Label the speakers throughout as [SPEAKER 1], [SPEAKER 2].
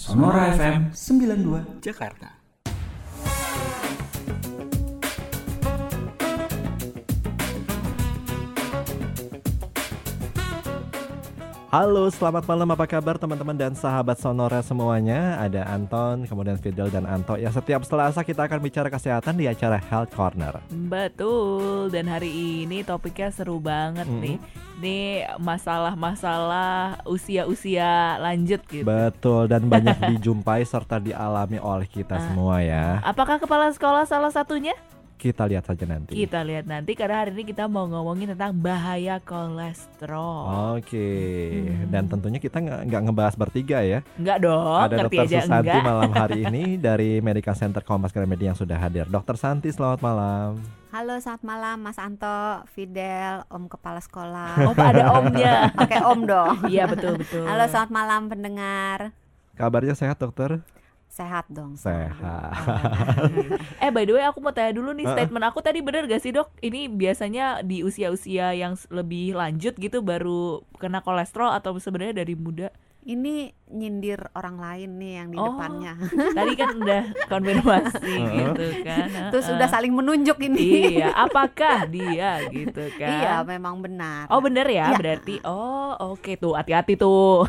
[SPEAKER 1] Sonora FM 92 Jakarta.
[SPEAKER 2] Halo, selamat malam. Apa kabar teman-teman dan sahabat Sonora semuanya? Ada Anton, kemudian Fidel dan Anto. Ya, setiap Selasa kita akan bicara kesehatan di acara Health Corner.
[SPEAKER 3] Betul, dan hari ini topiknya seru banget
[SPEAKER 2] Mm-mm.
[SPEAKER 3] nih. Ini masalah-masalah usia-usia lanjut gitu.
[SPEAKER 2] Betul dan banyak dijumpai serta dialami oleh kita
[SPEAKER 3] Ah.
[SPEAKER 2] semua ya.
[SPEAKER 3] Apakah kepala sekolah salah satunya?
[SPEAKER 2] Kita lihat saja nanti.
[SPEAKER 3] Kita lihat nanti karena hari ini kita mau ngomongin tentang bahaya kolesterol.
[SPEAKER 2] Oke,
[SPEAKER 3] Hmm.
[SPEAKER 2] dan tentunya kita nggak nggak ngebahas bertiga ya.
[SPEAKER 3] Enggak dong,
[SPEAKER 2] Ada Dokter
[SPEAKER 3] aja
[SPEAKER 2] Susanti
[SPEAKER 3] enggak.
[SPEAKER 2] malam hari ini dari Medical Center Kompas Gramedia yang sudah hadir. Dokter Santi, selamat malam.
[SPEAKER 4] Halo, selamat malam Mas Anto, Fidel, Om Kepala Sekolah.
[SPEAKER 3] Oh, ada omnya.
[SPEAKER 4] Pakai Om dong.
[SPEAKER 3] Iya betul betul.
[SPEAKER 4] Halo, selamat malam pendengar.
[SPEAKER 2] Kabarnya sehat dokter?
[SPEAKER 4] Sehat dong.
[SPEAKER 2] Sehat.
[SPEAKER 3] Eh by the way aku mau tanya dulu nih statement aku tadi bener gak sih dok? Ini biasanya di usia-usia yang lebih lanjut gitu baru kena kolesterol atau sebenarnya dari muda?
[SPEAKER 4] Ini nyindir orang lain nih yang di
[SPEAKER 3] Oh.
[SPEAKER 4] depannya.
[SPEAKER 3] Tadi kan udah konfirmasi gitu kan.
[SPEAKER 4] Terus
[SPEAKER 3] Heeh.
[SPEAKER 4] udah saling menunjuk ini.
[SPEAKER 3] Iya, apakah dia gitu kan?
[SPEAKER 4] Iya, memang benar.
[SPEAKER 3] Oh bener ya,
[SPEAKER 4] Iya.
[SPEAKER 3] berarti oh oke tuh hati-hati tuh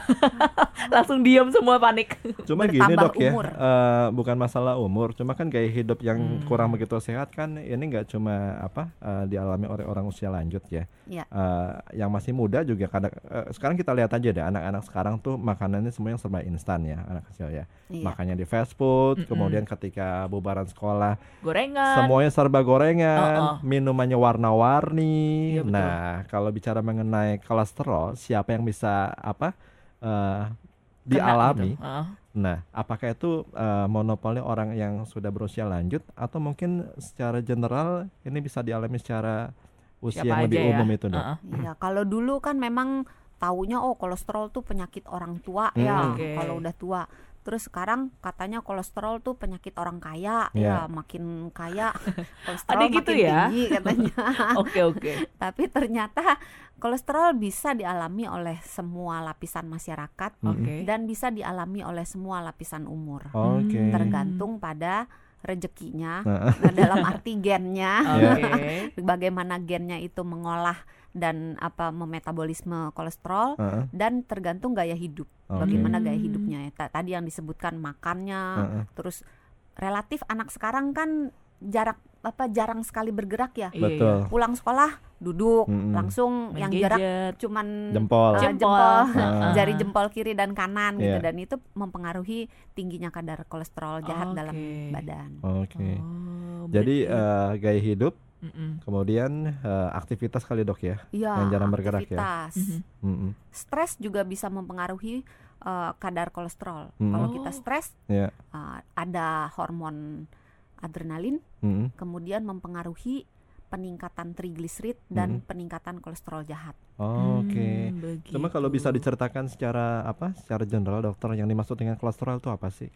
[SPEAKER 3] langsung diam semua panik.
[SPEAKER 2] Cuma gini
[SPEAKER 4] Bertambah
[SPEAKER 2] dok ya,
[SPEAKER 4] umur.
[SPEAKER 2] eh, bukan masalah umur, cuma kan gaya hidup yang
[SPEAKER 3] Hmm.
[SPEAKER 2] kurang begitu sehat kan ini nggak cuma apa eh, dialami oleh orang usia lanjut ya.
[SPEAKER 4] Iya.
[SPEAKER 2] Eh, yang masih muda juga kadang eh, sekarang kita lihat aja deh anak-anak sekarang tuh makanannya semuanya serba instan ya anak kecil ya.
[SPEAKER 4] Iya.
[SPEAKER 2] Makanya di fast food,
[SPEAKER 3] Mm-mm.
[SPEAKER 2] kemudian ketika bubaran sekolah
[SPEAKER 3] Gorengan.
[SPEAKER 2] semuanya serba
[SPEAKER 3] Oh, oh.
[SPEAKER 2] gorengan, minumannya warna-warni.
[SPEAKER 3] Iya, betul.
[SPEAKER 2] nah, kalau bicara mengenai kolesterol, siapa yang bisa apa eh,
[SPEAKER 3] Kena
[SPEAKER 2] dialami?
[SPEAKER 3] gitu. Heeh.
[SPEAKER 2] Nah, apakah itu eh, monopoli orang yang sudah berusia lanjut atau mungkin secara general ini bisa dialami secara usia
[SPEAKER 3] Siapa
[SPEAKER 2] yang lebih
[SPEAKER 3] ya?
[SPEAKER 2] umum itu, Dok?
[SPEAKER 3] Heeh.
[SPEAKER 4] Iya, kalau dulu kan memang taunya oh kolesterol tuh penyakit orang tua
[SPEAKER 2] Hmm.
[SPEAKER 4] ya,
[SPEAKER 3] Oke.
[SPEAKER 4] kalau udah tua. Terus sekarang katanya kolesterol tuh penyakit orang kaya,
[SPEAKER 2] Iya.
[SPEAKER 4] ya makin kaya kolesterol
[SPEAKER 3] Ada gitu
[SPEAKER 4] makin
[SPEAKER 3] ya?
[SPEAKER 4] tinggi katanya.
[SPEAKER 3] Oke oke.
[SPEAKER 4] Tapi ternyata kolesterol bisa dialami oleh semua lapisan masyarakat
[SPEAKER 2] Mm-mm.
[SPEAKER 3] Oke.
[SPEAKER 4] dan bisa dialami oleh semua lapisan umur.
[SPEAKER 2] Oke.
[SPEAKER 3] Hmm.
[SPEAKER 4] Tergantung pada rezekinya.
[SPEAKER 2] Nah,
[SPEAKER 4] dalam arti gennya,
[SPEAKER 3] Oke.
[SPEAKER 4] bagaimana gennya itu mengolah dan apa memetabolisme kolesterol
[SPEAKER 2] heeh,
[SPEAKER 4] dan tergantung gaya hidup.
[SPEAKER 2] oke.
[SPEAKER 4] Bagaimana
[SPEAKER 3] Hmm.
[SPEAKER 4] gaya hidupnya ya. Ta- Tadi yang disebutkan makannya,
[SPEAKER 2] Heeh,
[SPEAKER 4] terus relatif anak sekarang kan jarak apa jarang sekali bergerak ya.
[SPEAKER 3] Iya,
[SPEAKER 2] Betul.
[SPEAKER 4] Pulang sekolah duduk
[SPEAKER 2] Mm-mm.
[SPEAKER 4] langsung
[SPEAKER 3] Main
[SPEAKER 4] yang jarak
[SPEAKER 3] gadget.
[SPEAKER 4] cuman
[SPEAKER 2] Jempol.
[SPEAKER 4] ah,
[SPEAKER 3] Jempol.
[SPEAKER 2] Heeh.
[SPEAKER 4] jari jempol kiri dan kanan gitu
[SPEAKER 2] Iya.
[SPEAKER 4] dan itu mempengaruhi tingginya kadar kolesterol jahat dalam
[SPEAKER 3] Oke.
[SPEAKER 4] badan.
[SPEAKER 2] Oke.
[SPEAKER 3] Oh,
[SPEAKER 2] Jadi eh, gaya hidup,
[SPEAKER 3] Mm-mm.
[SPEAKER 2] kemudian eh, aktivitas kali dok ya.
[SPEAKER 4] Iya,
[SPEAKER 2] Yang jarang bergerak ya.
[SPEAKER 4] aktivitas.
[SPEAKER 3] Mhm.
[SPEAKER 2] Mm-mm.
[SPEAKER 4] Stres juga bisa mempengaruhi eh, kadar kolesterol.
[SPEAKER 2] Hmm.
[SPEAKER 4] Kalau
[SPEAKER 3] Oh.
[SPEAKER 4] kita stres,
[SPEAKER 2] Iya.
[SPEAKER 4] eh, ada hormon adrenalin,
[SPEAKER 2] Mm-mm.
[SPEAKER 4] kemudian mempengaruhi peningkatan trigliserid dan
[SPEAKER 2] Mhm.
[SPEAKER 4] peningkatan kolesterol jahat.
[SPEAKER 2] Oke.
[SPEAKER 3] Hmm, begitu.
[SPEAKER 2] Cuma kalau bisa diceritakan secara apa? Secara general dokter yang dimaksud dengan kolesterol itu apa sih?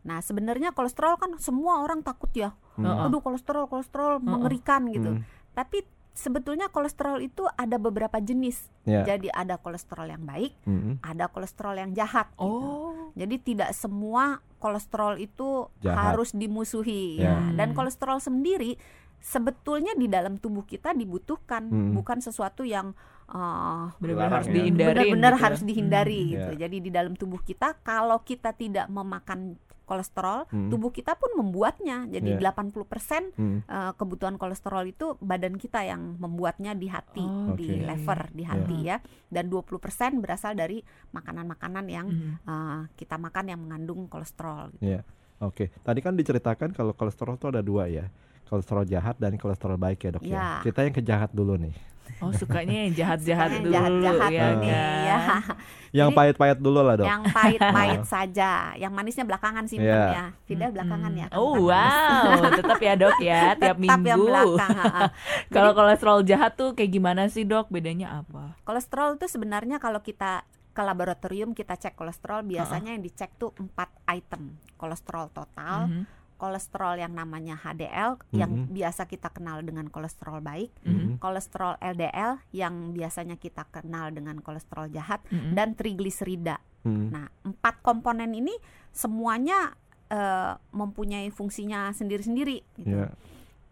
[SPEAKER 4] Nah, sebenarnya kolesterol kan semua orang takut ya.
[SPEAKER 2] Hmm.
[SPEAKER 4] Aduh, kolesterol, kolesterol
[SPEAKER 3] Heeh.
[SPEAKER 4] mengerikan gitu.
[SPEAKER 2] Hmm.
[SPEAKER 4] Tapi sebetulnya kolesterol itu ada beberapa jenis.
[SPEAKER 2] Ya.
[SPEAKER 4] Jadi ada kolesterol yang baik,
[SPEAKER 2] Mm-mm.
[SPEAKER 4] ada kolesterol yang jahat. gitu.
[SPEAKER 3] Oh.
[SPEAKER 4] Jadi tidak semua kolesterol itu
[SPEAKER 2] Jahat.
[SPEAKER 4] harus dimusuhi
[SPEAKER 2] Ya.
[SPEAKER 4] ya. Dan
[SPEAKER 3] Hmm.
[SPEAKER 4] kolesterol sendiri sebetulnya di dalam tubuh kita dibutuhkan,
[SPEAKER 2] Hmm.
[SPEAKER 4] bukan sesuatu yang uh,
[SPEAKER 3] Benar-benar harus
[SPEAKER 2] ya.
[SPEAKER 3] dihindarin.
[SPEAKER 4] benar-benar
[SPEAKER 3] gitu.
[SPEAKER 4] harus dihindari
[SPEAKER 3] Hmm.
[SPEAKER 4] gitu.
[SPEAKER 2] Ya.
[SPEAKER 4] Jadi di dalam tubuh kita kalau kita tidak memakan kolesterol,
[SPEAKER 2] Hmm.
[SPEAKER 4] tubuh kita pun membuatnya. Jadi
[SPEAKER 2] Ya.
[SPEAKER 4] 80%
[SPEAKER 2] Hmm.
[SPEAKER 4] uh, kebutuhan kolesterol itu badan kita yang membuatnya di hati,
[SPEAKER 3] Oh,
[SPEAKER 4] di
[SPEAKER 2] Oke.
[SPEAKER 4] lever, di hati ya. Dan 20% berasal dari makanan-makanan yang
[SPEAKER 3] Mhm.
[SPEAKER 4] uh, kita makan yang mengandung kolesterol. gitu.
[SPEAKER 2] Iya. Oke. Tadi kan diceritakan kalau kolesterol itu ada dua ya. Kolesterol jahat dan kolesterol baik ya dok ya.
[SPEAKER 4] Ya.
[SPEAKER 2] Kita yang kejahat dulu nih.
[SPEAKER 3] Oh sukanya yang jahat-jahat
[SPEAKER 4] Yang
[SPEAKER 3] dulu
[SPEAKER 4] jahat-jahat
[SPEAKER 3] ya
[SPEAKER 4] nih
[SPEAKER 3] kan?
[SPEAKER 4] ya.
[SPEAKER 2] Yang
[SPEAKER 4] Jadi-
[SPEAKER 2] pahit-pahit dulu lah dok.
[SPEAKER 4] Yang pahit-pahit saja, yang manisnya belakangan simpen
[SPEAKER 2] Iya.
[SPEAKER 4] ya. Fidel belakangan ya.
[SPEAKER 3] Oh
[SPEAKER 4] kentang
[SPEAKER 3] wow, tetap ya dok ya tiap
[SPEAKER 4] Tetap yang
[SPEAKER 3] minggu.
[SPEAKER 4] belakang. ha, ha.
[SPEAKER 3] Kalau kolesterol jahat tuh kayak gimana sih dok? Bedanya apa?
[SPEAKER 4] Kolesterol itu sebenarnya kalau kita ke laboratorium kita cek kolesterol biasanya yang dicek tuh empat item kolesterol total
[SPEAKER 3] Mhm.
[SPEAKER 4] Kolesterol yang namanya HDL yang
[SPEAKER 2] Mhm.
[SPEAKER 4] biasa kita kenal dengan kolesterol baik
[SPEAKER 3] Mhm.
[SPEAKER 4] kolesterol LDL yang biasanya kita kenal dengan kolesterol jahat
[SPEAKER 3] Mhm.
[SPEAKER 4] dan trigliserida
[SPEAKER 2] Hmm.
[SPEAKER 4] Nah, empat komponen ini semuanya eh, mempunyai fungsinya sendiri-sendiri. Gitu.
[SPEAKER 2] Ya.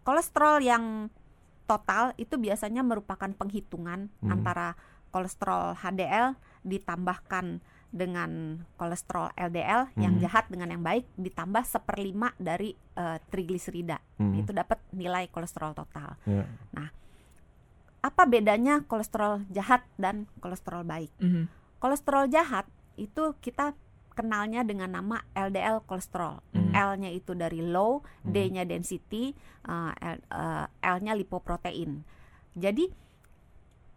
[SPEAKER 4] Kolesterol yang total itu biasanya merupakan penghitungan
[SPEAKER 2] Hmm.
[SPEAKER 4] antara kolesterol HDL ditambahkan dengan kolesterol LDL yang
[SPEAKER 2] Hmm.
[SPEAKER 4] jahat dengan yang baik ditambah seperlima dari eh, trigliserida.
[SPEAKER 2] Hmm.
[SPEAKER 4] Itu dapat nilai kolesterol total.
[SPEAKER 2] Ya.
[SPEAKER 4] Apa bedanya kolesterol jahat dan kolesterol baik?
[SPEAKER 3] Mhm.
[SPEAKER 4] Kolesterol jahat itu kita kenalnya dengan nama LDL kolesterol.
[SPEAKER 3] Hmm.
[SPEAKER 4] L-nya itu dari low,
[SPEAKER 2] Hmm.
[SPEAKER 4] D-nya density, uh, L- uh, L-nya lipoprotein. Jadi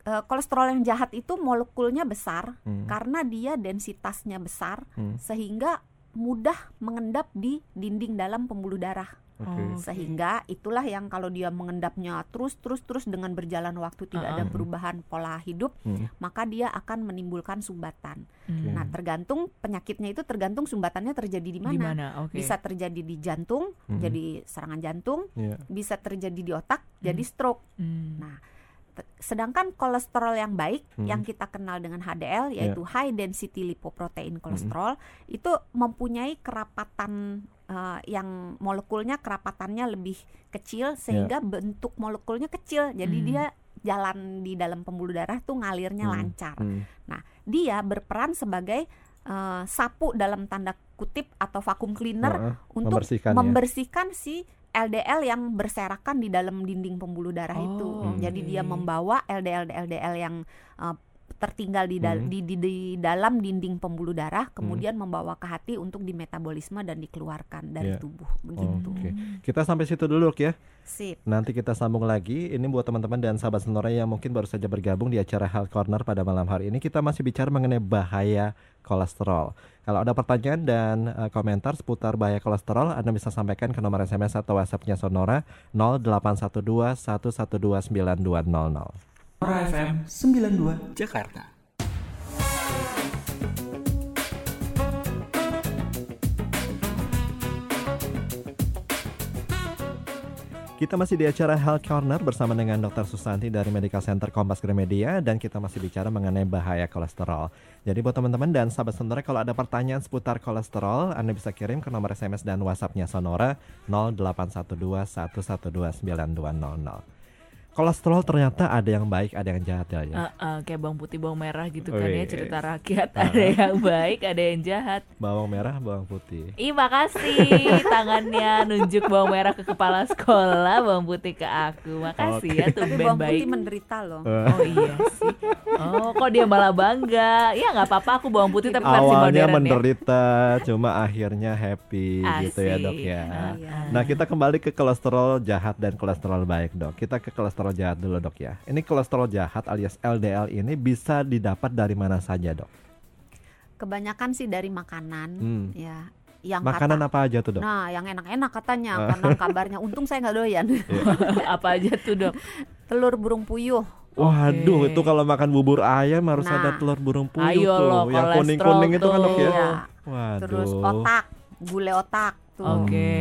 [SPEAKER 4] uh, kolesterol yang jahat itu molekulnya besar
[SPEAKER 2] Hmm.
[SPEAKER 4] karena dia densitasnya besar
[SPEAKER 2] Hmm.
[SPEAKER 4] sehingga mudah mengendap di dinding dalam pembuluh darah.
[SPEAKER 2] Oke.
[SPEAKER 3] Oh.
[SPEAKER 4] Sehingga itulah yang kalau dia mengendapnya terus terus terus dengan berjalan waktu tidak ada
[SPEAKER 3] Uh-uh.
[SPEAKER 4] perubahan pola hidup,
[SPEAKER 2] Hmm.
[SPEAKER 4] maka dia akan menimbulkan sumbatan.
[SPEAKER 3] Hmm.
[SPEAKER 4] Nah, tergantung penyakitnya itu tergantung sumbatannya terjadi di mana.
[SPEAKER 3] Oke.
[SPEAKER 4] Bisa terjadi di jantung,
[SPEAKER 2] Mhm.
[SPEAKER 4] jadi serangan jantung,
[SPEAKER 2] Ya.
[SPEAKER 4] bisa terjadi di otak, jadi stroke.
[SPEAKER 3] Hmm.
[SPEAKER 4] Nah, Sedangkan kolesterol yang baik
[SPEAKER 2] Hmm.
[SPEAKER 4] yang kita kenal dengan HDL yaitu high density lipoprotein
[SPEAKER 2] Hmm.
[SPEAKER 4] kolesterol itu mempunyai kerapatan eh, yang molekulnya kerapatannya lebih kecil sehingga bentuk molekulnya kecil. Jadi
[SPEAKER 3] Hmm.
[SPEAKER 4] dia jalan di dalam pembuluh darah tuh ngalirnya
[SPEAKER 2] Hmm.
[SPEAKER 4] lancar.
[SPEAKER 2] Hmm.
[SPEAKER 4] Dia berperan sebagai eh, sapu dalam tanda kutip atau vakum cleaner
[SPEAKER 2] Heeh.
[SPEAKER 4] untuk
[SPEAKER 2] membersihkan ya.
[SPEAKER 4] membersihkan si LDL yang berserakan di dalam dinding pembuluh darah itu.
[SPEAKER 3] Oh,
[SPEAKER 4] Jadi
[SPEAKER 3] oke.
[SPEAKER 4] dia membawa LDL LDL yang uh, tertinggal di, dal-
[SPEAKER 2] Hmm.
[SPEAKER 4] di, di, di dalam dinding pembuluh darah, kemudian membawa ke hati untuk dimetabolisme dan dikeluarkan dari
[SPEAKER 2] Iya.
[SPEAKER 4] tubuh. Begitu.
[SPEAKER 2] Oke. Kita sampai situ dulu ya.
[SPEAKER 4] Sip.
[SPEAKER 2] Nanti kita sambung lagi. Ini buat teman-teman dan sahabat Sonora yang mungkin baru saja bergabung di acara Health Corner pada malam hari ini. Kita masih bicara mengenai bahaya kolesterol. Kalau ada pertanyaan dan eh, komentar seputar bahaya kolesterol, Anda bisa sampaikan ke nomor SMS atau WhatsApp-nya Sonora 0812 112 9200.
[SPEAKER 1] Sonora FM 92 Jakarta.
[SPEAKER 2] Kita masih di acara Health Corner bersama dengan Dr. Susanti dari Medical Center Kompas Gramedia dan kita masih bicara mengenai bahaya kolesterol. Jadi buat teman-teman dan sahabat Sonora kalau ada pertanyaan seputar kolesterol, Anda bisa kirim ke nomor SMS dan WhatsApp-nya Sonora 0812 112 9200. Kolesterol ternyata ada yang baik, ada yang jahat ya.
[SPEAKER 3] Ah, ah, kayak bawang putih bawang merah gitu
[SPEAKER 2] Oh,
[SPEAKER 3] kan ya cerita rakyat
[SPEAKER 2] Ah.
[SPEAKER 3] ada yang baik ada yang jahat
[SPEAKER 2] Bawang merah, bawang putih.
[SPEAKER 3] Ih makasih tangannya nunjuk bawang merah ke kepala sekolah bawang putih ke aku makasih ya
[SPEAKER 4] Tapi
[SPEAKER 3] tumben
[SPEAKER 4] bawang
[SPEAKER 3] baik
[SPEAKER 4] putih menderita loh.
[SPEAKER 2] Eh,
[SPEAKER 3] oh iya sih oh kok dia malah bangga ya nggak apa-apa aku bawang putih tapi versi
[SPEAKER 2] Awalnya
[SPEAKER 3] modern ya
[SPEAKER 2] menderita, cuma akhirnya happy gitu ya dok
[SPEAKER 3] Asik.
[SPEAKER 2] ya.
[SPEAKER 3] Ah,
[SPEAKER 4] Iya.
[SPEAKER 2] Nah kita kembali ke kolesterol jahat dan kolesterol baik dok. Kita ke kolesterol jahat dulu dok ya. Ini kolesterol jahat alias LDL ini bisa didapat dari mana saja dok?
[SPEAKER 4] Kebanyakan sih dari makanan
[SPEAKER 2] Hmm.
[SPEAKER 4] ya. Yang
[SPEAKER 2] Makanan
[SPEAKER 4] kata,
[SPEAKER 2] apa aja tuh dok?
[SPEAKER 4] Nah, yang enak-enak katanya karena kabarnya untung saya nggak doyan.
[SPEAKER 3] apa aja tuh dok
[SPEAKER 4] Telur burung puyuh.
[SPEAKER 2] Waduh
[SPEAKER 3] Oke.
[SPEAKER 2] itu kalau makan bubur ayam harus
[SPEAKER 4] Nah.
[SPEAKER 2] ada telur burung puyuh
[SPEAKER 3] Ayo
[SPEAKER 2] tuh.
[SPEAKER 3] loh,
[SPEAKER 2] Yang
[SPEAKER 3] kolesterol
[SPEAKER 2] kuning-kuning itu kan dok ya?
[SPEAKER 4] Iya.
[SPEAKER 2] Waduh.
[SPEAKER 4] Terus otak, gulai otak tuh.
[SPEAKER 3] oke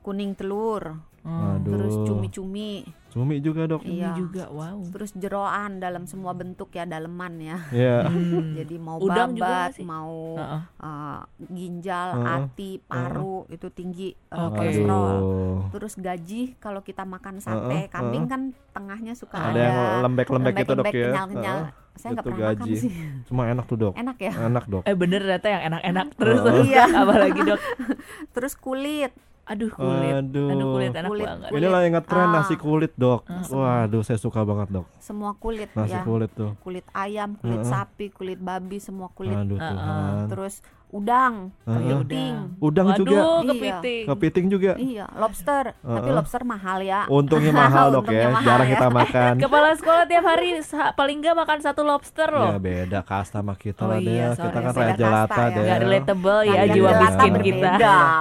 [SPEAKER 4] Kuning telur,
[SPEAKER 3] Hmm.
[SPEAKER 2] Waduh.
[SPEAKER 4] terus cumi-cumi,
[SPEAKER 2] Cumi juga dok.
[SPEAKER 3] ini
[SPEAKER 4] Iya.
[SPEAKER 3] juga wow
[SPEAKER 4] terus jeroan dalam semua bentuk ya, daleman ya.
[SPEAKER 2] Ya.
[SPEAKER 3] Hmm.
[SPEAKER 4] Jadi mau
[SPEAKER 3] Udang juga
[SPEAKER 4] babat, mau
[SPEAKER 3] Heeh.
[SPEAKER 4] uh, ginjal,
[SPEAKER 2] Heeh.
[SPEAKER 4] hati, paru itu tinggi uh,
[SPEAKER 3] Oke.
[SPEAKER 4] kolesterol.
[SPEAKER 2] Aduh.
[SPEAKER 4] Terus gaji kalau kita makan sate kambing
[SPEAKER 2] heeh.
[SPEAKER 4] kan tengahnya suka
[SPEAKER 2] Ada
[SPEAKER 4] ada,
[SPEAKER 2] yang lembek-lembek gitu dok ya.
[SPEAKER 4] kenyal-kenyal.
[SPEAKER 2] Heeh.
[SPEAKER 4] Saya nggak
[SPEAKER 2] Itu
[SPEAKER 4] pernah makan
[SPEAKER 2] gaji.
[SPEAKER 4] sih.
[SPEAKER 2] Cuma enak tuh dok.
[SPEAKER 4] Enak ya.
[SPEAKER 2] Enak dok.
[SPEAKER 3] eh bener ternyata yang enak-enak terus
[SPEAKER 2] Oh.
[SPEAKER 3] terus
[SPEAKER 4] Iya.
[SPEAKER 3] Apalagi dok
[SPEAKER 4] Terus kulit.
[SPEAKER 3] Aduh kulit
[SPEAKER 2] Aduh.
[SPEAKER 3] aduh kulit enak
[SPEAKER 4] Kulit.
[SPEAKER 3] banget
[SPEAKER 2] Ini lah yang ngetren
[SPEAKER 4] Ah.
[SPEAKER 2] nasi kulit dok.
[SPEAKER 3] Ah.
[SPEAKER 2] Waduh saya suka banget dok.
[SPEAKER 4] semua kulit
[SPEAKER 2] Nasi
[SPEAKER 4] ya
[SPEAKER 2] kulit tuh.
[SPEAKER 4] kulit ayam kulit
[SPEAKER 2] Heeh.
[SPEAKER 4] sapi kulit babi semua kulit
[SPEAKER 2] Aduh
[SPEAKER 3] Ah,
[SPEAKER 2] Tuhan.
[SPEAKER 4] terus udang
[SPEAKER 2] Heeh.
[SPEAKER 4] kepiting
[SPEAKER 2] Udang
[SPEAKER 3] Waduh,
[SPEAKER 2] juga.
[SPEAKER 4] Iya.
[SPEAKER 3] kepiting
[SPEAKER 2] Kepiting juga.
[SPEAKER 4] iya lobster tapi
[SPEAKER 2] Heeh.
[SPEAKER 4] lobster mahal ya
[SPEAKER 2] Untungnya mahal dok
[SPEAKER 4] Untungnya
[SPEAKER 2] ya.
[SPEAKER 4] mahal
[SPEAKER 2] Jarang
[SPEAKER 4] ya.
[SPEAKER 2] kita makan.
[SPEAKER 3] Kepala sekolah tiap hari paling nggak makan satu lobster
[SPEAKER 2] Ya
[SPEAKER 3] loh.
[SPEAKER 2] beda kasta sama kita
[SPEAKER 3] Oh
[SPEAKER 2] lah
[SPEAKER 3] iya,
[SPEAKER 2] Del. Kita kan raja jelata
[SPEAKER 4] ya.
[SPEAKER 2] Del.
[SPEAKER 3] Nggak relatable ya jiwa miskin kita.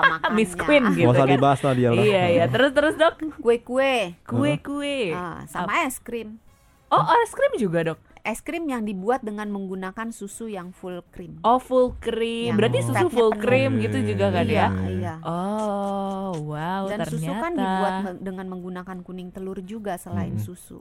[SPEAKER 3] Miss Queen gitu
[SPEAKER 2] Gak usah
[SPEAKER 3] kan.
[SPEAKER 2] dibahas lah dia lah.
[SPEAKER 3] Iya iya. Terus terus dok.
[SPEAKER 4] kue-kue
[SPEAKER 3] Kue-kue.
[SPEAKER 4] Ah, sama es krim
[SPEAKER 3] Oh es krim juga dok.
[SPEAKER 4] Es krim yang dibuat dengan menggunakan susu yang full cream
[SPEAKER 3] Oh full cream.
[SPEAKER 4] Yang
[SPEAKER 3] Berarti susu full
[SPEAKER 4] penuh.
[SPEAKER 3] cream gitu juga kan
[SPEAKER 4] iya
[SPEAKER 3] ya?
[SPEAKER 4] iya
[SPEAKER 3] Oh wow
[SPEAKER 4] dan
[SPEAKER 3] ternyata.
[SPEAKER 4] susu kan dibuat me- dengan menggunakan kuning telur juga selain
[SPEAKER 2] Hmm.
[SPEAKER 3] Oh
[SPEAKER 4] susu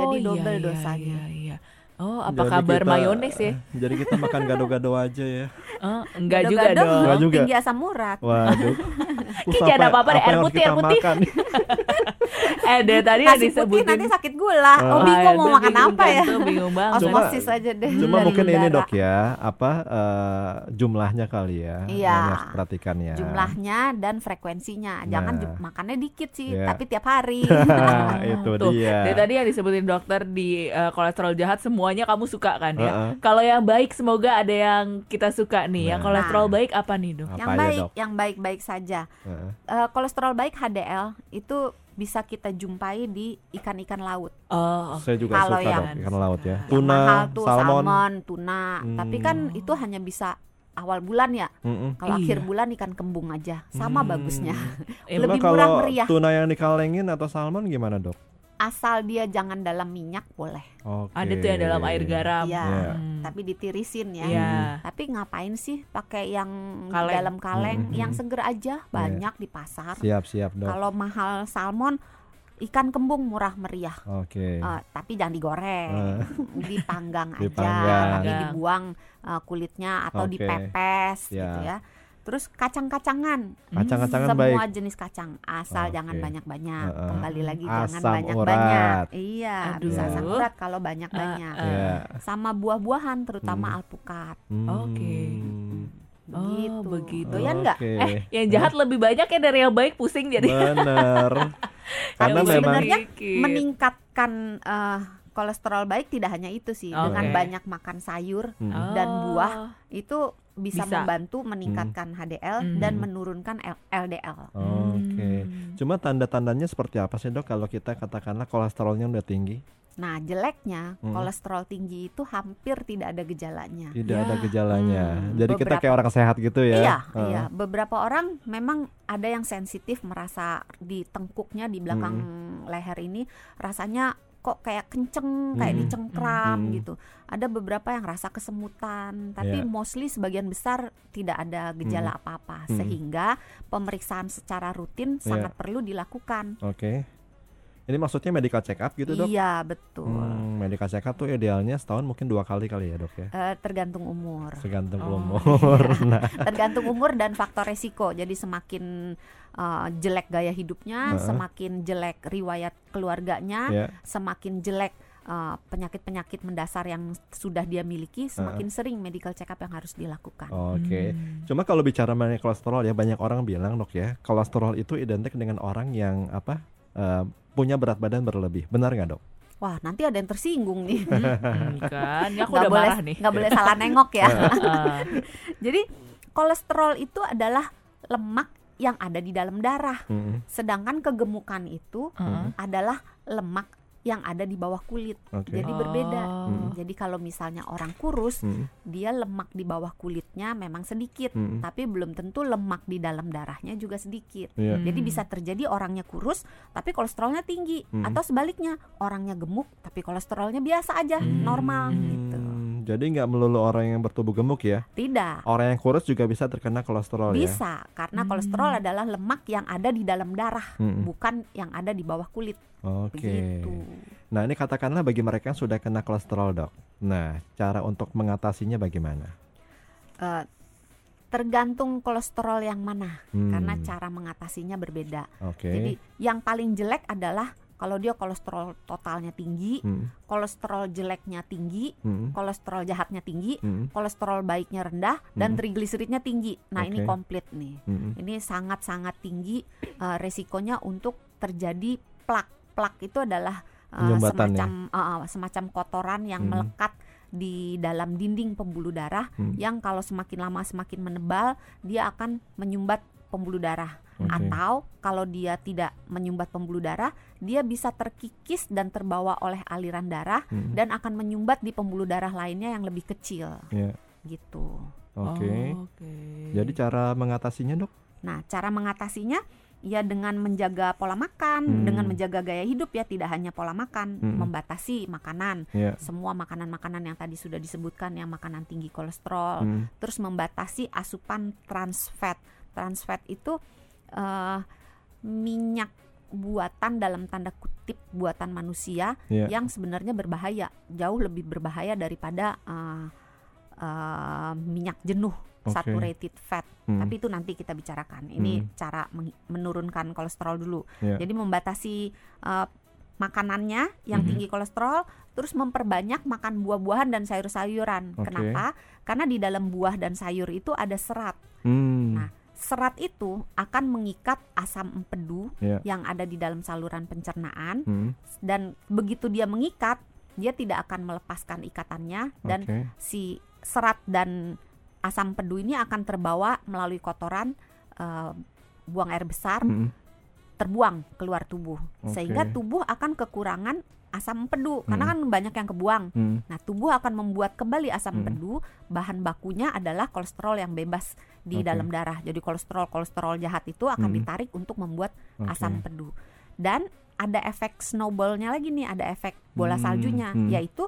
[SPEAKER 4] Jadi
[SPEAKER 3] iya,
[SPEAKER 4] double
[SPEAKER 3] iya,
[SPEAKER 4] dosanya.
[SPEAKER 3] Iya, iya. Oh, apa
[SPEAKER 2] Jadi
[SPEAKER 3] kabar
[SPEAKER 2] kita-
[SPEAKER 3] mayones ya?
[SPEAKER 2] Jadi kita makan gado-gado aja ya.
[SPEAKER 3] Oh, enggak juga dong.
[SPEAKER 2] Enggak juga.
[SPEAKER 4] tinggi asam urat.
[SPEAKER 2] Waduh.
[SPEAKER 3] Jangan
[SPEAKER 2] apa-
[SPEAKER 3] apa-apa deh, air putih,
[SPEAKER 2] kita
[SPEAKER 3] air putih. Eh, dari tadi yang
[SPEAKER 4] Nasi putih
[SPEAKER 3] disebutin.
[SPEAKER 4] nanti sakit gula.
[SPEAKER 2] Oh.
[SPEAKER 4] Oh, bingung mau makan
[SPEAKER 3] bingung
[SPEAKER 4] apa ya?
[SPEAKER 3] Bingung banget.
[SPEAKER 2] Cuma-
[SPEAKER 4] Osmosis aja deh.
[SPEAKER 2] Cuma
[SPEAKER 4] dari
[SPEAKER 2] mungkin ini
[SPEAKER 4] udara.
[SPEAKER 2] dok ya, apa eh, jumlahnya kali ya,
[SPEAKER 4] Iya.
[SPEAKER 2] yang harus perhatikan ya.
[SPEAKER 4] Jumlahnya dan frekuensinya. Jangan
[SPEAKER 2] Nah.
[SPEAKER 4] makannya dikit sih,
[SPEAKER 2] Iya.
[SPEAKER 4] tapi tiap hari.
[SPEAKER 2] itu
[SPEAKER 3] Tuh,
[SPEAKER 2] dia.
[SPEAKER 3] Dari tadi yang disebutin dokter di eh, kolesterol jahat semuanya kamu suka kan ya?
[SPEAKER 2] Heeh.
[SPEAKER 3] Kalau yang baik semoga ada yang kita suka nih. Yang
[SPEAKER 2] Nah.
[SPEAKER 3] kolesterol baik apa nih dok?
[SPEAKER 2] Apa
[SPEAKER 4] yang baik,
[SPEAKER 2] Dok?
[SPEAKER 4] yang baik-baik saja.
[SPEAKER 2] Heeh.
[SPEAKER 4] Eh, kolesterol baik HDL itu bisa kita jumpai di ikan-ikan laut.
[SPEAKER 3] Oh,
[SPEAKER 2] Saya juga
[SPEAKER 4] Kalau
[SPEAKER 2] suka
[SPEAKER 4] yang-
[SPEAKER 2] ikan laut ya.
[SPEAKER 4] Yang
[SPEAKER 2] Tuna,
[SPEAKER 4] mahal tuh
[SPEAKER 2] salmon.
[SPEAKER 4] salmon, tuna. Tapi kan
[SPEAKER 3] Hmm.
[SPEAKER 4] itu hanya bisa awal bulan ya.
[SPEAKER 2] Mm-mm.
[SPEAKER 4] Kalau
[SPEAKER 3] Iya.
[SPEAKER 4] akhir bulan ikan kembung aja, sama
[SPEAKER 2] Hmm.
[SPEAKER 4] bagusnya.
[SPEAKER 3] eh,
[SPEAKER 4] Lebih murah meriah.
[SPEAKER 2] tuna yang dikalengin atau salmon gimana dok?
[SPEAKER 4] Asal dia jangan dalam minyak boleh.
[SPEAKER 2] Oke.
[SPEAKER 3] ada tuh yang dalam air garam.
[SPEAKER 4] Iya,
[SPEAKER 2] Iya.
[SPEAKER 3] Hmm.
[SPEAKER 4] tapi ditirisin ya.
[SPEAKER 3] Iya.
[SPEAKER 4] Tapi ngapain sih pakai yang
[SPEAKER 3] Kaleng.
[SPEAKER 4] dalam kaleng?
[SPEAKER 2] Hmm.
[SPEAKER 4] Yang seger aja banyak di pasar.
[SPEAKER 2] Siap siap dok.
[SPEAKER 4] Kalau mahal salmon, ikan kembung murah meriah.
[SPEAKER 2] Oke.
[SPEAKER 4] Eh, tapi jangan digoreng,
[SPEAKER 2] Eh.
[SPEAKER 4] dipanggang aja,
[SPEAKER 2] Dipanggang.
[SPEAKER 4] nanti dibuang eh, kulitnya atau
[SPEAKER 2] Oke.
[SPEAKER 4] dipepes
[SPEAKER 2] Ya.
[SPEAKER 4] gitu ya. Terus kacang-kacangan,
[SPEAKER 2] Kacang-kacangan
[SPEAKER 4] semua
[SPEAKER 2] baik.
[SPEAKER 4] jenis kacang, asal
[SPEAKER 2] Oke.
[SPEAKER 4] jangan banyak-banyak.
[SPEAKER 2] Heeh.
[SPEAKER 4] Kembali lagi jangan
[SPEAKER 2] Asam
[SPEAKER 4] banyak-banyak.
[SPEAKER 2] urat.
[SPEAKER 4] Iya,
[SPEAKER 3] Aduh.
[SPEAKER 4] bisa asam urat kalau banyak-banyak.
[SPEAKER 3] Ah, ah.
[SPEAKER 2] Ya.
[SPEAKER 4] Sama buah-buahan, terutama
[SPEAKER 2] Hmm.
[SPEAKER 4] alpukat.
[SPEAKER 3] Oke.
[SPEAKER 2] Hmm.
[SPEAKER 4] Begitu.
[SPEAKER 3] Oh, begitu.
[SPEAKER 4] Doyan nggak?
[SPEAKER 2] Oke.
[SPEAKER 3] Eh, yang jahat lebih banyak ya dari yang baik pusing jadi.
[SPEAKER 2] Bener. Karena
[SPEAKER 4] Tapi sebenarnya. Meningkatkan eh, kolesterol baik tidak hanya itu sih,
[SPEAKER 3] Oke.
[SPEAKER 4] dengan banyak makan sayur
[SPEAKER 2] Hmm.
[SPEAKER 4] dan
[SPEAKER 3] Oh.
[SPEAKER 4] buah itu bisa,
[SPEAKER 3] Bisa.
[SPEAKER 4] membantu meningkatkan HDL
[SPEAKER 3] Hmm.
[SPEAKER 4] dan menurunkan L- LDL.
[SPEAKER 2] Oke.
[SPEAKER 3] Hmm.
[SPEAKER 2] Cuma tanda-tandanya seperti apa sih dok kalau kita katakanlah kolesterolnya udah tinggi?
[SPEAKER 4] Nah, jeleknya
[SPEAKER 2] Hmm.
[SPEAKER 4] kolesterol tinggi itu hampir tidak ada gejalanya.
[SPEAKER 2] Tidak
[SPEAKER 3] Ya.
[SPEAKER 2] ada gejalanya.
[SPEAKER 4] Hmm,
[SPEAKER 2] Jadi kita
[SPEAKER 4] beberapa-
[SPEAKER 2] kayak orang sehat gitu ya?
[SPEAKER 4] Iya,
[SPEAKER 2] Heeh.
[SPEAKER 4] iya. Beberapa orang memang ada yang sensitif merasa di tengkuknya di belakang leher ini rasanya kok kayak kenceng, kayak
[SPEAKER 2] Mm-mm.
[SPEAKER 4] dicengkram
[SPEAKER 2] Mm-mm.
[SPEAKER 4] gitu. Ada beberapa yang rasa kesemutan, tapi
[SPEAKER 2] Iya.
[SPEAKER 4] mostly sebagian besar tidak ada gejala
[SPEAKER 2] Mm.
[SPEAKER 4] apa-apa.
[SPEAKER 2] Mm.
[SPEAKER 4] Sehingga pemeriksaan secara rutin
[SPEAKER 2] Iya.
[SPEAKER 4] sangat perlu dilakukan.
[SPEAKER 2] Oke. Ini maksudnya medical check up gitu dok?
[SPEAKER 4] Iya, betul.
[SPEAKER 2] Hmm, medical check up tuh idealnya setahun mungkin dua kali kali ya dok ya?
[SPEAKER 4] Eh, tergantung umur.
[SPEAKER 2] Tergantung
[SPEAKER 3] Oh,
[SPEAKER 2] umur. Nah,
[SPEAKER 4] tergantung umur dan faktor resiko. Jadi semakin uh, jelek gaya hidupnya,
[SPEAKER 2] Heeh.
[SPEAKER 4] semakin jelek riwayat keluarganya,
[SPEAKER 2] ya.
[SPEAKER 4] semakin jelek uh, penyakit-penyakit mendasar yang sudah dia miliki, semakin sering medical check up yang harus dilakukan.
[SPEAKER 2] Oke.
[SPEAKER 3] Hmm.
[SPEAKER 2] Cuma kalau bicara mengenai kolesterol ya banyak orang bilang dok ya, kolesterol itu identik dengan orang yang apa? eh, punya berat badan berlebih. Benar nggak dok?
[SPEAKER 4] Wah, nanti ada yang tersinggung nih.
[SPEAKER 3] Hmm, kan, ya aku
[SPEAKER 4] Nggak
[SPEAKER 3] udah
[SPEAKER 4] boleh,
[SPEAKER 3] marah nih.
[SPEAKER 4] nggak boleh salah nengok ya. Jadi kolesterol itu adalah lemak yang ada di dalam darah,
[SPEAKER 2] Hmm,
[SPEAKER 4] sedangkan kegemukan itu
[SPEAKER 3] ah.
[SPEAKER 4] adalah lemak yang ada di bawah kulit.
[SPEAKER 2] Oke.
[SPEAKER 4] Jadi berbeda.
[SPEAKER 3] Oh.
[SPEAKER 4] Jadi kalau misalnya orang kurus,
[SPEAKER 2] Hmm,
[SPEAKER 4] dia lemak di bawah kulitnya memang sedikit,
[SPEAKER 2] hmm,
[SPEAKER 4] tapi belum tentu lemak di dalam darahnya juga sedikit. Jadi
[SPEAKER 3] Hmm.
[SPEAKER 4] bisa terjadi orangnya kurus tapi kolesterolnya tinggi
[SPEAKER 2] Hmm.
[SPEAKER 4] atau sebaliknya orangnya gemuk tapi kolesterolnya biasa aja,
[SPEAKER 3] Hmm.
[SPEAKER 4] normal gitu.
[SPEAKER 2] Jadi nggak melulu orang yang bertubuh gemuk ya?
[SPEAKER 4] Tidak.
[SPEAKER 2] Orang yang kurus juga bisa terkena kolesterol ya?
[SPEAKER 4] Bisa karena
[SPEAKER 3] Hmm.
[SPEAKER 4] kolesterol adalah lemak yang ada di dalam darah,
[SPEAKER 2] Hmm,
[SPEAKER 4] bukan yang ada di bawah kulit.
[SPEAKER 2] Oke.
[SPEAKER 4] Begitu.
[SPEAKER 2] Nah ini katakanlah bagi mereka yang sudah kena kolesterol dok. Nah cara untuk mengatasinya bagaimana?
[SPEAKER 4] Eh, tergantung kolesterol yang mana
[SPEAKER 2] Hmm,
[SPEAKER 4] karena cara mengatasinya berbeda.
[SPEAKER 2] Oke.
[SPEAKER 4] Jadi yang paling jelek adalah kalau dia kolesterol totalnya tinggi,
[SPEAKER 2] Hmm,
[SPEAKER 4] kolesterol jeleknya tinggi,
[SPEAKER 2] hmm,
[SPEAKER 4] kolesterol jahatnya tinggi,
[SPEAKER 2] hmm,
[SPEAKER 4] kolesterol baiknya rendah, dan
[SPEAKER 2] Hmm.
[SPEAKER 4] trigliseridnya tinggi. Nah ini
[SPEAKER 2] Oke.
[SPEAKER 4] komplit nih.
[SPEAKER 2] hmm,
[SPEAKER 4] Ini sangat-sangat tinggi eh, resikonya untuk terjadi plak. Plak itu adalah eh,
[SPEAKER 2] Penyumbatan ya?
[SPEAKER 4] semacam eh, semacam kotoran yang
[SPEAKER 2] Hmm.
[SPEAKER 4] melekat di dalam dinding pembuluh darah
[SPEAKER 2] Hmm.
[SPEAKER 4] yang kalau semakin lama semakin menebal dia akan menyumbat pembuluh darah
[SPEAKER 2] Oke.
[SPEAKER 4] atau kalau dia tidak menyumbat pembuluh darah dia bisa terkikis dan terbawa oleh aliran darah
[SPEAKER 2] hmm,
[SPEAKER 4] dan akan menyumbat di pembuluh darah lainnya yang lebih kecil
[SPEAKER 2] ya,
[SPEAKER 4] gitu.
[SPEAKER 2] Oke.
[SPEAKER 3] Oh, Oke.
[SPEAKER 2] Jadi cara mengatasinya dok?
[SPEAKER 4] Nah, cara mengatasinya ya dengan menjaga pola makan,
[SPEAKER 2] Hmm.
[SPEAKER 4] dengan menjaga gaya hidup ya tidak hanya pola makan,
[SPEAKER 2] Hmm.
[SPEAKER 4] membatasi makanan.
[SPEAKER 2] Ya.
[SPEAKER 4] Semua makanan-makanan yang tadi sudah disebutkan yang makanan tinggi kolesterol,
[SPEAKER 2] Hmm,
[SPEAKER 4] terus membatasi asupan trans fat. Trans fat itu eh, minyak buatan dalam tanda kutip buatan manusia
[SPEAKER 2] Iya.
[SPEAKER 4] yang sebenarnya berbahaya, jauh lebih berbahaya daripada eh, eh, minyak jenuh
[SPEAKER 2] Oke.
[SPEAKER 4] saturated fat.
[SPEAKER 2] Hmm.
[SPEAKER 4] Tapi itu nanti kita bicarakan. Ini
[SPEAKER 2] Hmm.
[SPEAKER 4] cara menurunkan kolesterol dulu.
[SPEAKER 2] Iya.
[SPEAKER 4] Jadi membatasi eh, makanannya yang
[SPEAKER 2] Mhm.
[SPEAKER 4] tinggi kolesterol, terus memperbanyak makan buah-buahan dan sayur-sayuran.
[SPEAKER 2] Oke.
[SPEAKER 4] Kenapa? Karena di dalam buah dan sayur itu ada serat.
[SPEAKER 2] Hmm.
[SPEAKER 4] Nah, serat itu akan mengikat asam empedu
[SPEAKER 2] Iya.
[SPEAKER 4] yang ada di dalam saluran pencernaan
[SPEAKER 2] Hmm.
[SPEAKER 4] dan begitu dia mengikat, dia tidak akan melepaskan ikatannya dan
[SPEAKER 2] Oke.
[SPEAKER 4] si serat dan asam empedu ini akan terbawa melalui kotoran eh, buang air besar
[SPEAKER 2] Hmm.
[SPEAKER 4] terbuang keluar tubuh
[SPEAKER 2] Oke.
[SPEAKER 4] sehingga tubuh akan kekurangan asam empedu karena
[SPEAKER 2] Hmm.
[SPEAKER 4] kan banyak yang kebuang.
[SPEAKER 2] Hmm.
[SPEAKER 4] Nah, tubuh akan membuat kembali asam
[SPEAKER 2] Hmm.
[SPEAKER 4] empedu, bahan bakunya adalah kolesterol yang bebas di
[SPEAKER 2] Oke.
[SPEAKER 4] dalam darah. Jadi kolesterol-kolesterol jahat itu akan
[SPEAKER 2] Hmm.
[SPEAKER 4] ditarik untuk membuat
[SPEAKER 2] Oke.
[SPEAKER 4] asam empedu. Dan ada efek snowballnya lagi nih, ada efek bola
[SPEAKER 2] Hmm,
[SPEAKER 4] saljunya,
[SPEAKER 2] hmm.
[SPEAKER 4] yaitu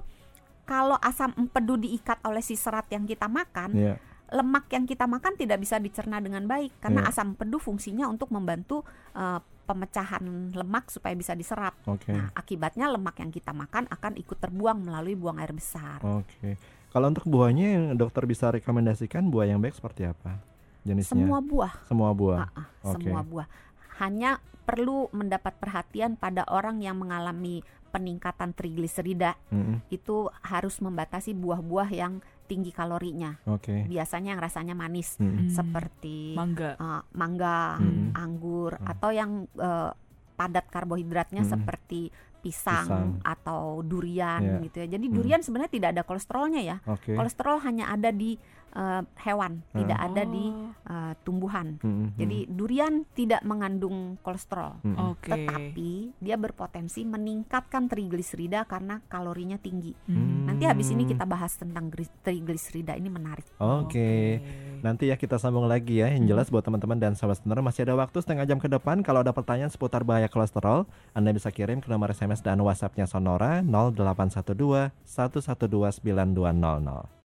[SPEAKER 4] kalau asam empedu diikat oleh si serat yang kita makan,
[SPEAKER 2] Iya.
[SPEAKER 4] lemak yang kita makan tidak bisa dicerna dengan baik karena
[SPEAKER 2] Iya.
[SPEAKER 4] asam empedu fungsinya untuk membantu eh, pemecahan lemak supaya bisa diserap.
[SPEAKER 2] Oke.
[SPEAKER 4] Nah, akibatnya lemak yang kita makan akan ikut terbuang melalui buang air besar.
[SPEAKER 2] Oke. Kalau untuk buahnya yang dokter bisa rekomendasikan buah yang baik seperti apa? Jenisnya?
[SPEAKER 4] Semua buah,
[SPEAKER 2] Semua buah.
[SPEAKER 4] ah, ah,
[SPEAKER 2] Oke.
[SPEAKER 4] semua buah. Hanya perlu mendapat perhatian pada orang yang mengalami peningkatan trigliserida.
[SPEAKER 2] Mm-mm.
[SPEAKER 4] Itu harus membatasi buah-buah yang tinggi kalorinya.
[SPEAKER 2] Oke.
[SPEAKER 4] Biasanya yang rasanya manis
[SPEAKER 2] Mm-mm.
[SPEAKER 3] Hmm.
[SPEAKER 4] seperti
[SPEAKER 3] Mangga.
[SPEAKER 4] eh, mangga,
[SPEAKER 2] Mm-mm.
[SPEAKER 4] anggur
[SPEAKER 2] Hmm.
[SPEAKER 4] atau yang eh, padat karbohidratnya
[SPEAKER 2] Mm-mm.
[SPEAKER 4] seperti pisang,
[SPEAKER 2] Pisang.
[SPEAKER 4] atau durian
[SPEAKER 2] Iya.
[SPEAKER 4] gitu ya. Jadi
[SPEAKER 2] Mm.
[SPEAKER 4] durian sebenarnya tidak ada kolesterolnya ya.
[SPEAKER 2] Oke.
[SPEAKER 4] Kolesterol hanya ada di eh, hewan,
[SPEAKER 2] Hmm.
[SPEAKER 4] tidak ada di
[SPEAKER 3] Oh,
[SPEAKER 4] eh, tumbuhan.
[SPEAKER 2] Mm-mm.
[SPEAKER 4] Jadi durian tidak mengandung kolesterol.
[SPEAKER 2] Mm-mm.
[SPEAKER 3] Oke.
[SPEAKER 4] Tetapi dia berpotensi meningkatkan trigliserida karena kalorinya tinggi.
[SPEAKER 3] Hmm.
[SPEAKER 4] Nanti habis ini
[SPEAKER 2] Hmm.
[SPEAKER 4] kita bahas tentang trigliserida ini menarik.
[SPEAKER 2] Oke. Nanti ya kita sambung lagi ya. Yang jelas buat teman-teman dan sahabat sebenarnya masih ada waktu setengah jam ke depan. Kalau ada pertanyaan seputar bahaya kolesterol, Anda bisa kirim ke nomor SMS dan WhatsApp-nya Sonora 0812 112 9200.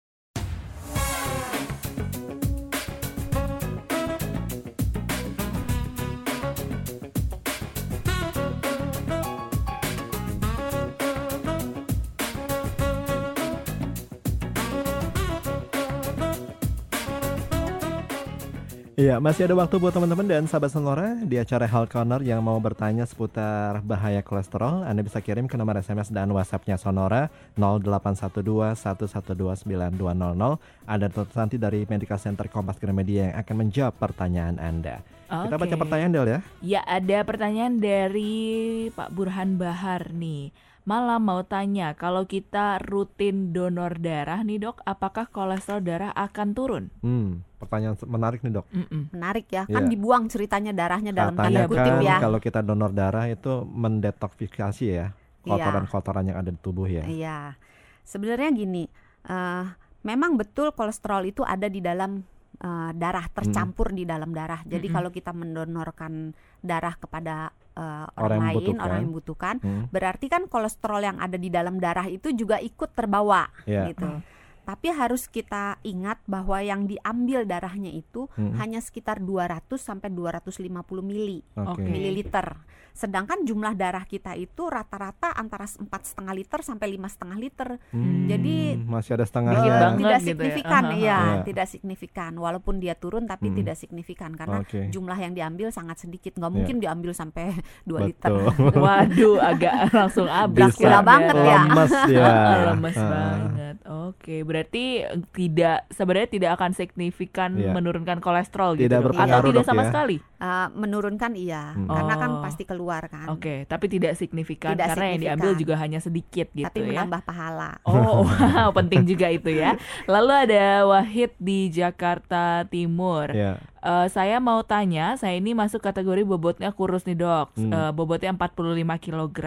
[SPEAKER 2] Iya, masih ada waktu buat teman-teman dan sahabat Sonora di acara Health Corner yang mau bertanya seputar bahaya kolesterol. Anda bisa kirim ke nomor SMS dan WhatsApp-nya Sonora 0812 112 9200. Ada Santi dari Medical Center Kompas Gramedia yang akan menjawab pertanyaan Anda. Kita baca pertanyaan Del ya.
[SPEAKER 3] Ya ada pertanyaan dari Pak Burhan Bahar nih. Malam mau tanya, kalau kita rutin donor darah nih dok, apakah kolesterol darah akan turun?
[SPEAKER 2] Hmm, pertanyaan menarik nih dok.
[SPEAKER 3] Mm-mm.
[SPEAKER 4] Menarik ya, kan
[SPEAKER 2] Iya.
[SPEAKER 4] dibuang ceritanya darahnya dalam
[SPEAKER 2] Katanya
[SPEAKER 4] tanda kutip
[SPEAKER 2] kan
[SPEAKER 4] ya.
[SPEAKER 2] kalau kita donor darah itu mendetoksifikasi ya
[SPEAKER 4] Iya.
[SPEAKER 2] kotoran-kotoran yang ada di tubuh ya.
[SPEAKER 4] Iya, sebenarnya gini, eh, memang betul kolesterol itu ada di dalam eh, darah tercampur di dalam darah. Jadi
[SPEAKER 3] Mm-mm.
[SPEAKER 4] kalau kita mendonorkan darah kepada eh, orang,
[SPEAKER 2] Orang
[SPEAKER 4] lain,
[SPEAKER 2] membutuhkan.
[SPEAKER 4] orang yang membutuhkan,
[SPEAKER 2] Hmm,
[SPEAKER 4] berarti kan kolesterol yang ada di dalam darah itu juga ikut terbawa,
[SPEAKER 2] ya.
[SPEAKER 4] gitu. Tapi harus kita ingat bahwa yang diambil darahnya itu
[SPEAKER 2] Hmm,
[SPEAKER 4] hanya sekitar 200 sampai 250 mili
[SPEAKER 2] Oke.
[SPEAKER 3] Oke.
[SPEAKER 4] mililiter. Sedangkan jumlah darah kita itu rata-rata antara empat setengah liter sampai lima setengah liter.
[SPEAKER 2] Hmm,
[SPEAKER 4] Jadi,
[SPEAKER 2] masih ada setengah
[SPEAKER 4] Eh,
[SPEAKER 3] banget
[SPEAKER 4] tidak
[SPEAKER 3] gitu ya.
[SPEAKER 4] signifikan, iya,
[SPEAKER 2] Iya.
[SPEAKER 4] tidak signifikan. Walaupun dia turun, tapi
[SPEAKER 2] Hmm.
[SPEAKER 4] tidak signifikan karena
[SPEAKER 2] Oke.
[SPEAKER 4] jumlah yang diambil sangat sedikit. Nggak
[SPEAKER 2] Iya.
[SPEAKER 4] mungkin diambil sampai 2 liter.
[SPEAKER 3] Waduh, agak langsung habis.
[SPEAKER 4] Dracula
[SPEAKER 3] kan,
[SPEAKER 4] banget ya.
[SPEAKER 2] Lemes ya.
[SPEAKER 3] Lemes
[SPEAKER 2] Ah.
[SPEAKER 3] banget. Oke, berarti tidak sebenarnya tidak akan signifikan
[SPEAKER 2] Iya.
[SPEAKER 3] menurunkan kolesterol gitu.
[SPEAKER 2] Tidak
[SPEAKER 3] dok? Atau tidak sama
[SPEAKER 2] ya?
[SPEAKER 3] sekali.
[SPEAKER 4] Eh, menurunkan iya,
[SPEAKER 2] Hmm.
[SPEAKER 4] karena kan
[SPEAKER 3] Oh.
[SPEAKER 4] pasti keluar kan.
[SPEAKER 3] Oke, tapi tidak signifikan
[SPEAKER 4] Tidak
[SPEAKER 3] karena yang
[SPEAKER 4] signifikan.
[SPEAKER 3] diambil juga hanya sedikit gitu
[SPEAKER 4] tapi
[SPEAKER 3] ya.
[SPEAKER 4] menambah pahala.
[SPEAKER 3] Oh, wow, penting juga itu ya. Lalu ada Wahid di Jakarta Timur.
[SPEAKER 2] Ya.
[SPEAKER 3] Eh, saya mau tanya, saya ini masuk kategori bobotnya kurus nih dok.
[SPEAKER 2] Hmm.
[SPEAKER 3] Eh, bobotnya 45 kg.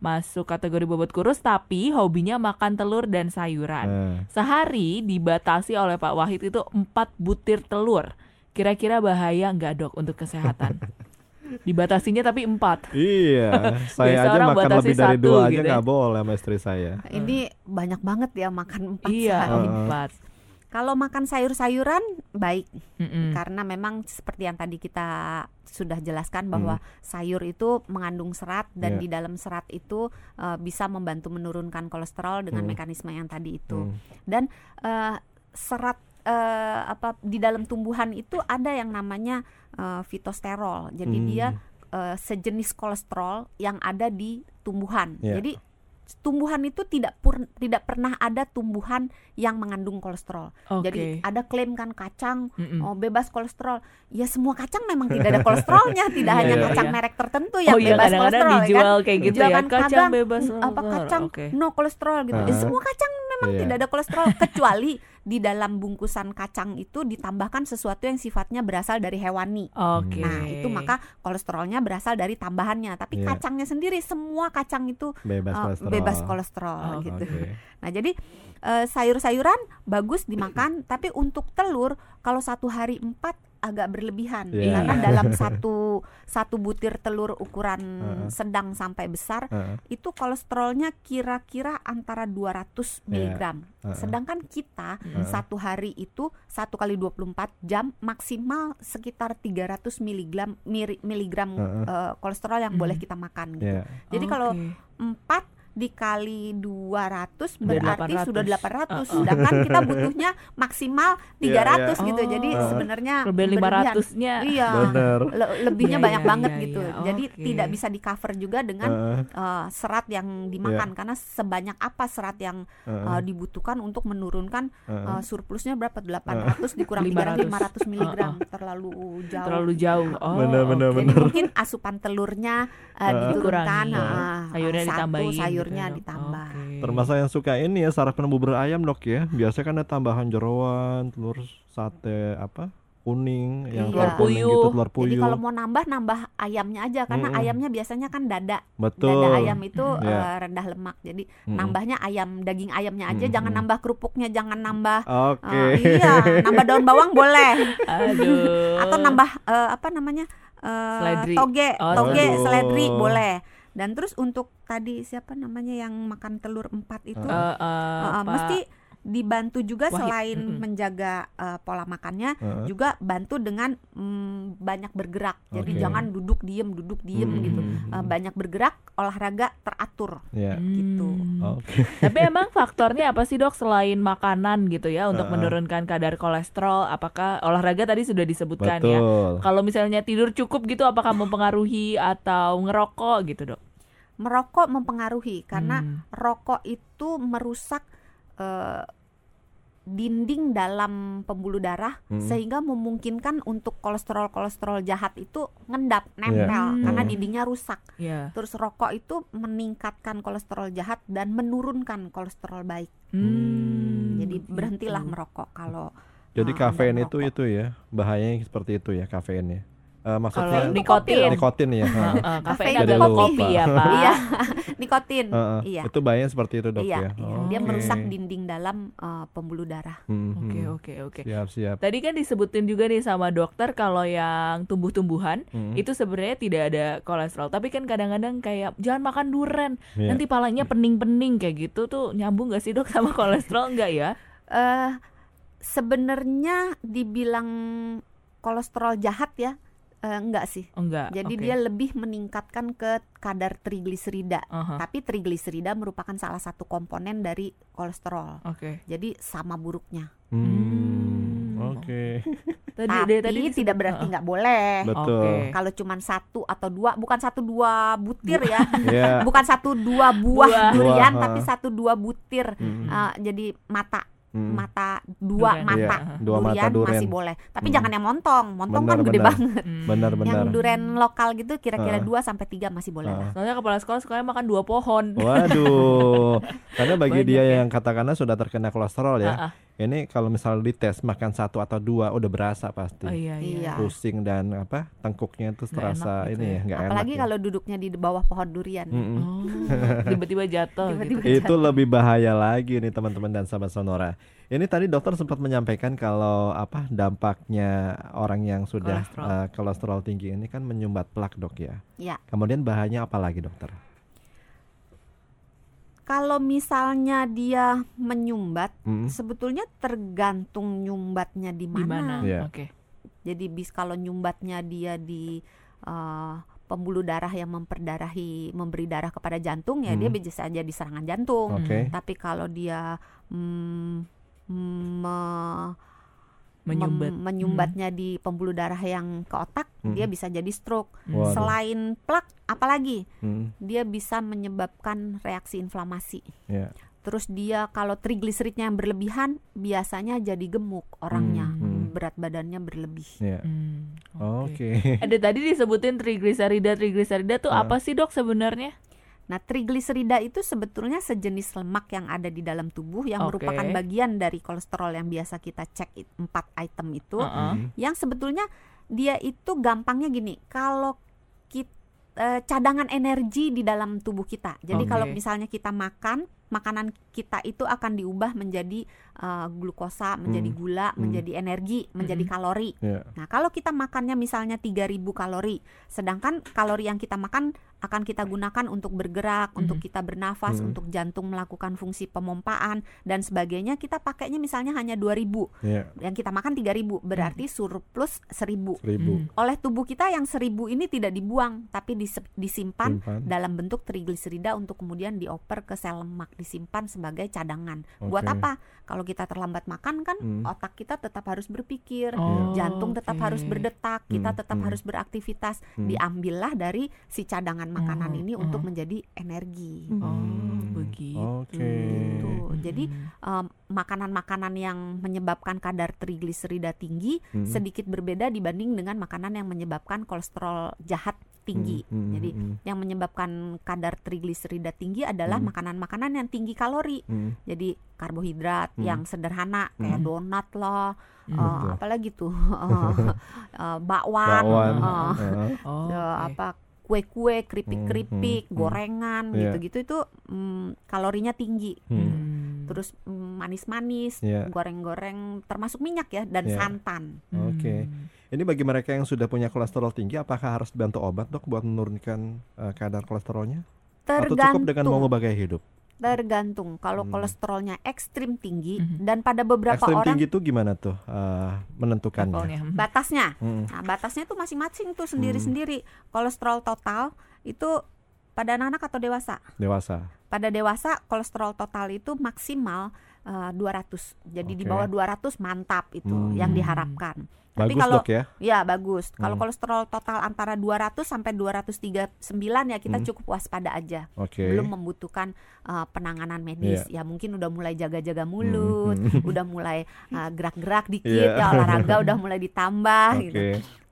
[SPEAKER 3] Masuk kategori bobot kurus tapi hobinya makan telur dan sayuran.
[SPEAKER 2] Nah,
[SPEAKER 3] Sehari dibatasi oleh Pak Wahid itu 4 butir telur. Kira-kira bahaya nggak dok untuk kesehatan? Dibatasinya tapi 4.
[SPEAKER 2] Iya, saya aja makan lebih dari
[SPEAKER 3] satu
[SPEAKER 2] dua aja
[SPEAKER 3] gitu ya.
[SPEAKER 2] nggak boleh sama istri saya.
[SPEAKER 4] Ini banyak banget ya makan empat
[SPEAKER 3] Iya,
[SPEAKER 4] sehari.
[SPEAKER 3] 4.
[SPEAKER 4] Kalau makan sayur-sayuran baik
[SPEAKER 3] Mm-mm.
[SPEAKER 4] karena memang seperti yang tadi kita sudah jelaskan bahwa sayur itu mengandung serat dan
[SPEAKER 2] Iya.
[SPEAKER 4] di dalam serat itu eh, bisa membantu menurunkan kolesterol dengan
[SPEAKER 2] Hmm.
[SPEAKER 4] mekanisme yang tadi itu.
[SPEAKER 2] Hmm.
[SPEAKER 4] Dan eh, serat eh, apa di dalam tumbuhan itu ada yang namanya eh, fitosterol. Jadi
[SPEAKER 2] Hmm.
[SPEAKER 4] dia eh, sejenis kolesterol yang ada di tumbuhan.
[SPEAKER 2] Iya.
[SPEAKER 4] Jadi tumbuhan itu tidak pur- tidak pernah ada tumbuhan yang mengandung kolesterol.
[SPEAKER 3] Oke.
[SPEAKER 4] Jadi ada klaim kan kacang
[SPEAKER 3] Mm-mm.
[SPEAKER 4] oh bebas kolesterol. Ya semua kacang memang tidak ada kolesterolnya, tidak
[SPEAKER 3] Iya,
[SPEAKER 4] hanya
[SPEAKER 3] iya,
[SPEAKER 4] kacang
[SPEAKER 3] iya.
[SPEAKER 4] merek tertentu yang
[SPEAKER 3] oh iya
[SPEAKER 4] bebas
[SPEAKER 3] kadang-kadang
[SPEAKER 4] kolesterol ya
[SPEAKER 3] dijual
[SPEAKER 4] kan.
[SPEAKER 3] kayak gitu
[SPEAKER 4] Dijual
[SPEAKER 3] ya.
[SPEAKER 4] kan
[SPEAKER 3] Kacang
[SPEAKER 4] kadang,
[SPEAKER 3] bebas
[SPEAKER 4] mm, apa
[SPEAKER 3] kolesterol.
[SPEAKER 4] kacang
[SPEAKER 3] Oke.
[SPEAKER 4] no kolesterol gitu. Eh,
[SPEAKER 2] Ah.
[SPEAKER 4] semua kacang memang
[SPEAKER 2] Iya.
[SPEAKER 4] tidak ada kolesterol kecuali di dalam bungkusan kacang itu ditambahkan sesuatu yang sifatnya berasal dari hewani.
[SPEAKER 3] Oke.
[SPEAKER 4] Nah, itu maka kolesterolnya berasal dari tambahannya, tapi
[SPEAKER 2] Iya.
[SPEAKER 4] kacangnya sendiri semua kacang itu
[SPEAKER 2] Bebas
[SPEAKER 4] eh,
[SPEAKER 2] kolesterol.
[SPEAKER 4] bebas kolesterol
[SPEAKER 3] Oh,
[SPEAKER 4] gitu.
[SPEAKER 2] Oke.
[SPEAKER 4] Nah, jadi eh, sayur-sayuran bagus dimakan, tapi untuk telur kalau satu hari empat agak berlebihan
[SPEAKER 2] Iya.
[SPEAKER 4] karena dalam satu satu butir telur ukuran
[SPEAKER 2] Heeh.
[SPEAKER 4] sedang sampai besar
[SPEAKER 2] Heeh.
[SPEAKER 4] itu kolesterolnya kira-kira antara 200
[SPEAKER 2] Iya.
[SPEAKER 4] mg.
[SPEAKER 2] Heeh.
[SPEAKER 4] Sedangkan kita
[SPEAKER 3] Mm.
[SPEAKER 4] satu hari itu satu kali 24 jam maksimal sekitar 300 miligram miri- miligram
[SPEAKER 2] Heeh.
[SPEAKER 4] eh, kolesterol yang
[SPEAKER 3] Mm.
[SPEAKER 4] boleh kita makan gitu.
[SPEAKER 2] Iya.
[SPEAKER 4] Jadi kalau
[SPEAKER 3] Oke.
[SPEAKER 4] 4 dikali 200
[SPEAKER 3] Udah
[SPEAKER 4] berarti
[SPEAKER 3] 800.
[SPEAKER 4] sudah 800
[SPEAKER 3] Uh-uh.
[SPEAKER 4] sedangkan kita butuhnya maksimal 300
[SPEAKER 2] Iya,
[SPEAKER 4] gitu
[SPEAKER 3] Oh.
[SPEAKER 4] jadi
[SPEAKER 2] Uh-uh.
[SPEAKER 4] sebenarnya berlebihan.
[SPEAKER 3] 500-nya.
[SPEAKER 4] iya
[SPEAKER 2] Bener.
[SPEAKER 4] le- lebihnya
[SPEAKER 3] Iya,
[SPEAKER 4] banyak
[SPEAKER 3] iya,
[SPEAKER 4] banget
[SPEAKER 3] iya,
[SPEAKER 4] gitu
[SPEAKER 3] iya.
[SPEAKER 4] jadi
[SPEAKER 3] Oke.
[SPEAKER 4] tidak bisa di cover juga dengan
[SPEAKER 2] Heeh.
[SPEAKER 4] eh, serat yang dimakan karena sebanyak apa serat yang
[SPEAKER 2] Heeh.
[SPEAKER 4] eh, dibutuhkan untuk menurunkan
[SPEAKER 2] Heeh.
[SPEAKER 4] eh, surplusnya berapa 800 dikurang
[SPEAKER 3] 500.
[SPEAKER 4] 500 miligram terlalu jauh
[SPEAKER 3] Terlalu jauh. Oh,
[SPEAKER 2] Bener, bener,
[SPEAKER 3] oke.
[SPEAKER 4] jadi
[SPEAKER 2] bener.
[SPEAKER 4] mungkin asupan telurnya uh,
[SPEAKER 2] Heeh.
[SPEAKER 4] diturunkan, heeh.
[SPEAKER 3] Sayurnya
[SPEAKER 4] Satu,
[SPEAKER 3] ditambahin.
[SPEAKER 4] sayurnya
[SPEAKER 3] gitu,
[SPEAKER 4] ditambah.
[SPEAKER 3] Oke.
[SPEAKER 2] Termasuk yang suka ini ya sarapan bubur ayam dok ya. Biasanya kan ada tambahan jeroan, telur sate apa kuning, yang
[SPEAKER 4] Iya.
[SPEAKER 2] telur kuning
[SPEAKER 3] Puyuh.
[SPEAKER 2] gitu, telur
[SPEAKER 4] Jadi
[SPEAKER 2] puyuh.
[SPEAKER 4] kalau mau nambah nambah ayamnya aja karena
[SPEAKER 2] Mm-mm.
[SPEAKER 4] ayamnya biasanya kan dada,
[SPEAKER 2] Betul.
[SPEAKER 4] dada ayam itu
[SPEAKER 3] Mm.
[SPEAKER 2] Iya.
[SPEAKER 4] uh, rendah lemak. Jadi
[SPEAKER 2] Mm-mm.
[SPEAKER 4] nambahnya ayam daging ayamnya aja,
[SPEAKER 2] Mm-mm.
[SPEAKER 4] jangan nambah kerupuknya, jangan nambah
[SPEAKER 2] Oke.
[SPEAKER 4] uh, iya, nambah daun bawang boleh
[SPEAKER 3] Aduh.
[SPEAKER 4] atau nambah uh, apa namanya? Uh,
[SPEAKER 3] Seledri.
[SPEAKER 4] toge,
[SPEAKER 3] Oh,
[SPEAKER 4] toge,
[SPEAKER 2] Aduh.
[SPEAKER 4] seledri boleh. Dan terus untuk tadi siapa namanya yang makan telur empat itu
[SPEAKER 3] Eh, eh,
[SPEAKER 4] Uh, uh,
[SPEAKER 3] Pak-
[SPEAKER 4] mesti dibantu juga
[SPEAKER 3] Wahid,
[SPEAKER 4] selain
[SPEAKER 3] mm-mm.
[SPEAKER 4] menjaga uh, pola makannya
[SPEAKER 2] Heeh.
[SPEAKER 4] juga bantu dengan mm, banyak bergerak jadi
[SPEAKER 2] Oke.
[SPEAKER 4] jangan duduk diem duduk diem
[SPEAKER 2] Mm,
[SPEAKER 4] gitu
[SPEAKER 2] mm, mm.
[SPEAKER 4] Uh, banyak bergerak olahraga teratur
[SPEAKER 2] Ya.
[SPEAKER 4] gitu.
[SPEAKER 3] Hmm.
[SPEAKER 2] Oke.
[SPEAKER 3] Tapi emang faktornya apa sih dok selain makanan gitu ya untuk
[SPEAKER 2] Heeh.
[SPEAKER 3] menurunkan kadar kolesterol? Apakah olahraga tadi sudah disebutkan ya?
[SPEAKER 2] Betul.
[SPEAKER 3] Kalau misalnya tidur cukup gitu, apakah mempengaruhi atau ngerokok gitu dok?
[SPEAKER 4] merokok mempengaruhi karena
[SPEAKER 3] Hmm.
[SPEAKER 4] rokok itu merusak uh, dinding dalam pembuluh darah
[SPEAKER 2] Mm.
[SPEAKER 4] sehingga memungkinkan untuk kolesterol kolesterol jahat itu ngendap nempel
[SPEAKER 3] Iya.
[SPEAKER 4] karena dindingnya rusak
[SPEAKER 3] Ya.
[SPEAKER 4] Terus rokok itu meningkatkan kolesterol jahat dan menurunkan kolesterol baik.
[SPEAKER 3] Hmm,
[SPEAKER 4] Jadi
[SPEAKER 3] begitu.
[SPEAKER 4] berhentilah merokok kalau
[SPEAKER 2] Jadi
[SPEAKER 4] uh,
[SPEAKER 2] kafein itu
[SPEAKER 4] merokok.
[SPEAKER 2] itu ya bahayanya seperti itu ya kafeinnya. Eh, maksudnya
[SPEAKER 3] Kalau
[SPEAKER 4] itu
[SPEAKER 3] nikotin,
[SPEAKER 2] nikotin ya. heeh.
[SPEAKER 3] Heeh, kafein adalah
[SPEAKER 2] itu kopi.
[SPEAKER 3] ya pak.
[SPEAKER 4] Iya, nikotin.
[SPEAKER 2] Heeh.
[SPEAKER 4] Iya.
[SPEAKER 2] Itu bahayanya seperti itu dok
[SPEAKER 4] Iya,
[SPEAKER 2] ya.
[SPEAKER 4] iya. dia
[SPEAKER 2] Oke.
[SPEAKER 4] merusak dinding dalam uh, pembuluh darah.
[SPEAKER 2] Hmm,
[SPEAKER 3] Oke
[SPEAKER 2] hmm.
[SPEAKER 3] oke oke.
[SPEAKER 2] Siap siap.
[SPEAKER 3] Tadi kan disebutin juga nih sama dokter kalau yang tumbuh-tumbuhan
[SPEAKER 2] Hmm.
[SPEAKER 3] itu sebenarnya tidak ada kolesterol. Tapi kan kadang-kadang kayak jangan makan duren,
[SPEAKER 2] Iya.
[SPEAKER 3] nanti palanya pening-pening kayak gitu tuh nyambung gak sih dok sama kolesterol enggak ya?
[SPEAKER 4] Eh sebenarnya dibilang kolesterol jahat ya eh, enggak sih.
[SPEAKER 3] Oh, enggak.
[SPEAKER 4] Jadi
[SPEAKER 3] oke.
[SPEAKER 4] dia lebih meningkatkan ke kadar trigliserida.
[SPEAKER 3] Aha,
[SPEAKER 4] Tapi trigliserida merupakan salah satu komponen dari kolesterol.
[SPEAKER 3] Oke.
[SPEAKER 4] Jadi sama buruknya.
[SPEAKER 2] Hmm.
[SPEAKER 3] Hmm.
[SPEAKER 2] Oke.
[SPEAKER 3] Tadi
[SPEAKER 4] Tapi
[SPEAKER 3] dari tadi
[SPEAKER 4] tidak berarti nggak boleh.
[SPEAKER 2] Betul.
[SPEAKER 3] Oke.
[SPEAKER 4] Kalau cuma satu atau dua, bukan satu dua butir ya,
[SPEAKER 2] Ya.
[SPEAKER 4] bukan satu dua buah
[SPEAKER 3] Buah.
[SPEAKER 4] durian,
[SPEAKER 2] Buah,
[SPEAKER 4] tapi satu dua butir.
[SPEAKER 2] Hmm.
[SPEAKER 4] Eh, jadi mata,
[SPEAKER 2] Hmm.
[SPEAKER 4] mata dua
[SPEAKER 3] Durian.
[SPEAKER 4] mata
[SPEAKER 3] Iya,
[SPEAKER 2] dua
[SPEAKER 4] durian,
[SPEAKER 2] mata durian.
[SPEAKER 4] masih boleh. Tapi
[SPEAKER 2] Hmm.
[SPEAKER 4] jangan yang montong, montong
[SPEAKER 2] Benar,
[SPEAKER 4] kan gede
[SPEAKER 2] benar.
[SPEAKER 4] banget.
[SPEAKER 3] Hmm.
[SPEAKER 2] Benar
[SPEAKER 4] Yang durian lokal gitu kira-kira
[SPEAKER 2] Ha.
[SPEAKER 4] 2 sampai 3 masih boleh lah.
[SPEAKER 3] Soalnya kepala sekolah sukanya makan dua pohon.
[SPEAKER 2] Waduh. Karena bagi
[SPEAKER 3] Banyak
[SPEAKER 2] dia
[SPEAKER 3] ya.
[SPEAKER 2] yang katakanlah sudah terkena kolesterol ya.
[SPEAKER 3] Ah, ah.
[SPEAKER 2] Ini kalau misalnya dites makan satu atau dua udah berasa pasti.
[SPEAKER 3] Oh iya iya.
[SPEAKER 4] Iya.
[SPEAKER 2] Pusing dan apa tengkuknya itu terasa
[SPEAKER 3] enak gitu
[SPEAKER 2] ini
[SPEAKER 3] ya.
[SPEAKER 2] ya nggak enak.
[SPEAKER 4] Apalagi
[SPEAKER 2] ya.
[SPEAKER 4] kalau duduknya di bawah pohon durian.
[SPEAKER 2] Mm-mm.
[SPEAKER 3] Oh, tiba-tiba jatuh gitu.
[SPEAKER 2] Itu lebih bahaya lagi nih teman-teman dan sahabat Sonora. Ini tadi dokter sempat menyampaikan kalau apa dampaknya orang yang sudah
[SPEAKER 3] Kolesterol.
[SPEAKER 2] eh, kolesterol tinggi ini kan menyumbat plak dok ya.
[SPEAKER 4] Ya.
[SPEAKER 2] Kemudian bahayanya apa lagi dokter?
[SPEAKER 4] Kalau misalnya dia menyumbat,
[SPEAKER 2] Mm.
[SPEAKER 4] sebetulnya tergantung nyumbatnya di
[SPEAKER 3] mana?
[SPEAKER 2] Iya.
[SPEAKER 3] Oke.
[SPEAKER 4] Jadi bis kalau nyumbatnya dia di eh, pembuluh darah yang memperdarahi, memberi darah kepada jantung, ya dia
[SPEAKER 2] Hmm.
[SPEAKER 4] bisa saja di serangan jantung.
[SPEAKER 2] Oke.
[SPEAKER 4] Tapi kalau dia mm, me-
[SPEAKER 3] Menyumbat.
[SPEAKER 4] mem- menyumbatnya di pembuluh darah yang ke otak,
[SPEAKER 2] Hmm.
[SPEAKER 4] dia bisa jadi stroke.
[SPEAKER 2] Waduh.
[SPEAKER 4] Selain plak, apalagi
[SPEAKER 2] Mm.
[SPEAKER 4] dia bisa menyebabkan reaksi inflamasi.
[SPEAKER 2] Ya.
[SPEAKER 4] Terus dia kalau trigliseridnya yang berlebihan, biasanya jadi gemuk orangnya,
[SPEAKER 2] Hmm.
[SPEAKER 4] berat badannya berlebih.
[SPEAKER 2] Ya.
[SPEAKER 3] Hmm,
[SPEAKER 2] Oke.
[SPEAKER 3] Ada tadi disebutin trigliserida, trigliserida tuh
[SPEAKER 2] Ah.
[SPEAKER 3] apa sih dok sebenarnya?
[SPEAKER 4] Nah, trigliserida itu sebetulnya sejenis lemak yang ada di dalam tubuh yang
[SPEAKER 3] Oke.
[SPEAKER 4] merupakan bagian dari kolesterol yang biasa kita cek it- empat item itu.
[SPEAKER 3] Heeh.
[SPEAKER 2] Mm.
[SPEAKER 4] Yang sebetulnya dia itu gampangnya gini, kalau kita cadangan energi di dalam tubuh kita. Jadi
[SPEAKER 3] Oke.
[SPEAKER 4] kalau misalnya kita makan, makanan kita itu akan diubah menjadi eh, glukosa, menjadi
[SPEAKER 2] Hmm.
[SPEAKER 4] gula,
[SPEAKER 2] Hmm.
[SPEAKER 4] menjadi energi, menjadi
[SPEAKER 3] Mm-mm.
[SPEAKER 4] kalori.
[SPEAKER 2] Ya.
[SPEAKER 4] Nah, kalau kita makannya misalnya 3000 kalori, sedangkan kalori yang kita makan akan kita gunakan untuk bergerak, untuk
[SPEAKER 3] Mhm.
[SPEAKER 4] kita bernafas,
[SPEAKER 2] Hmm.
[SPEAKER 4] untuk jantung melakukan fungsi pemompaan dan sebagainya, kita pakainya misalnya hanya 2000.
[SPEAKER 2] Ya.
[SPEAKER 4] Yang kita makan 3000, berarti surplus 1000.
[SPEAKER 2] Seribu.
[SPEAKER 3] Hmm.
[SPEAKER 4] Oleh tubuh kita yang 1000 ini tidak dibuang, tapi disimpan
[SPEAKER 2] Simpan.
[SPEAKER 4] dalam bentuk trigliserida untuk kemudian dioper ke sel lemak, disimpan sebagai cadangan. Buat
[SPEAKER 2] Oke.
[SPEAKER 4] apa? Kalau kita terlambat makan kan
[SPEAKER 2] Hmm.
[SPEAKER 4] otak kita tetap harus berpikir,
[SPEAKER 3] Oh,
[SPEAKER 4] jantung tetap
[SPEAKER 3] oke.
[SPEAKER 4] harus berdetak, kita
[SPEAKER 2] Hmm,
[SPEAKER 4] tetap
[SPEAKER 2] hmm.
[SPEAKER 4] harus beraktivitas.
[SPEAKER 2] Hmm.
[SPEAKER 4] Diambillah dari si cadangan makanan
[SPEAKER 3] Oh,
[SPEAKER 4] ini untuk
[SPEAKER 3] oh.
[SPEAKER 4] menjadi energi.
[SPEAKER 3] Oh,
[SPEAKER 2] Hmm.
[SPEAKER 3] begitu.
[SPEAKER 2] Oke.
[SPEAKER 4] Gitu. Jadi
[SPEAKER 3] Hmm.
[SPEAKER 4] em, makanan-makanan yang menyebabkan kadar trigliserida tinggi
[SPEAKER 2] Hmm.
[SPEAKER 4] sedikit berbeda dibanding dengan makanan yang menyebabkan kolesterol jahat tinggi.
[SPEAKER 2] Hmm, hmm,
[SPEAKER 4] Jadi
[SPEAKER 2] hmm,
[SPEAKER 4] yang menyebabkan kadar trigliserida tinggi adalah
[SPEAKER 2] Hmm.
[SPEAKER 4] makanan-makanan yang tinggi kalori.
[SPEAKER 2] hmm.
[SPEAKER 4] Jadi karbohidrat
[SPEAKER 2] Hmm.
[SPEAKER 4] yang sederhana kayak
[SPEAKER 2] Hmm.
[SPEAKER 4] donat lah,
[SPEAKER 3] Hmm.
[SPEAKER 2] Betul.
[SPEAKER 4] apalagi tuh eh, eh, bakwan,
[SPEAKER 2] Bakwan.
[SPEAKER 4] eh,
[SPEAKER 2] Heeh.
[SPEAKER 3] Oh,
[SPEAKER 4] eh,
[SPEAKER 3] oke.
[SPEAKER 4] apa kue-kue, keripik-keripik,
[SPEAKER 2] Hmm, hmm, hmm.
[SPEAKER 4] gorengan
[SPEAKER 2] Iya.
[SPEAKER 4] gitu-gitu itu mm, kalorinya tinggi.
[SPEAKER 2] Hmm.
[SPEAKER 4] Terus mm, manis-manis,
[SPEAKER 2] Iya.
[SPEAKER 4] goreng-goreng termasuk minyak ya dan
[SPEAKER 2] Iya.
[SPEAKER 4] santan.
[SPEAKER 2] Oke.
[SPEAKER 3] Hmm.
[SPEAKER 2] Ini bagi mereka yang sudah punya kolesterol tinggi, apakah harus dibantu obat dok buat menurunkan eh, kadar kolesterolnya? Atau cukup dengan
[SPEAKER 4] Tergantung,
[SPEAKER 2] mengubah gaya hidup?
[SPEAKER 4] Tergantung. Kalau
[SPEAKER 2] Hmm.
[SPEAKER 4] kolesterolnya ekstrim tinggi
[SPEAKER 3] Mhm.
[SPEAKER 4] dan pada beberapa
[SPEAKER 2] Ekstrim
[SPEAKER 4] orang
[SPEAKER 2] tinggi itu gimana tuh eh, menentukannya?
[SPEAKER 3] Levelnya. Hmm.
[SPEAKER 4] batasnya
[SPEAKER 2] Hmm.
[SPEAKER 4] Nah, batasnya tuh masing-masing tuh sendiri-sendiri. Kolesterol total itu pada anak-anak atau dewasa?
[SPEAKER 2] Dewasa.
[SPEAKER 4] Pada dewasa kolesterol total itu maksimal eh, 200. Jadi di
[SPEAKER 2] Oke.
[SPEAKER 4] bawah 200 mantap itu
[SPEAKER 2] Hmm.
[SPEAKER 4] yang diharapkan. Tapi
[SPEAKER 2] Bagus
[SPEAKER 4] kalau
[SPEAKER 2] dok ya.
[SPEAKER 4] ya bagus. Kalau
[SPEAKER 2] Hmm.
[SPEAKER 4] kolesterol total antara 200 sampai 239 ya kita
[SPEAKER 2] Hmm.
[SPEAKER 4] cukup waspada aja.
[SPEAKER 2] Oke.
[SPEAKER 4] Belum membutuhkan eh, penanganan medis. Ya mungkin udah mulai jaga-jaga mulut,
[SPEAKER 2] Hmm.
[SPEAKER 4] udah mulai eh, gerak-gerak dikit
[SPEAKER 2] Iya.
[SPEAKER 4] ya olahraga udah mulai ditambah
[SPEAKER 2] Oke.
[SPEAKER 4] gitu.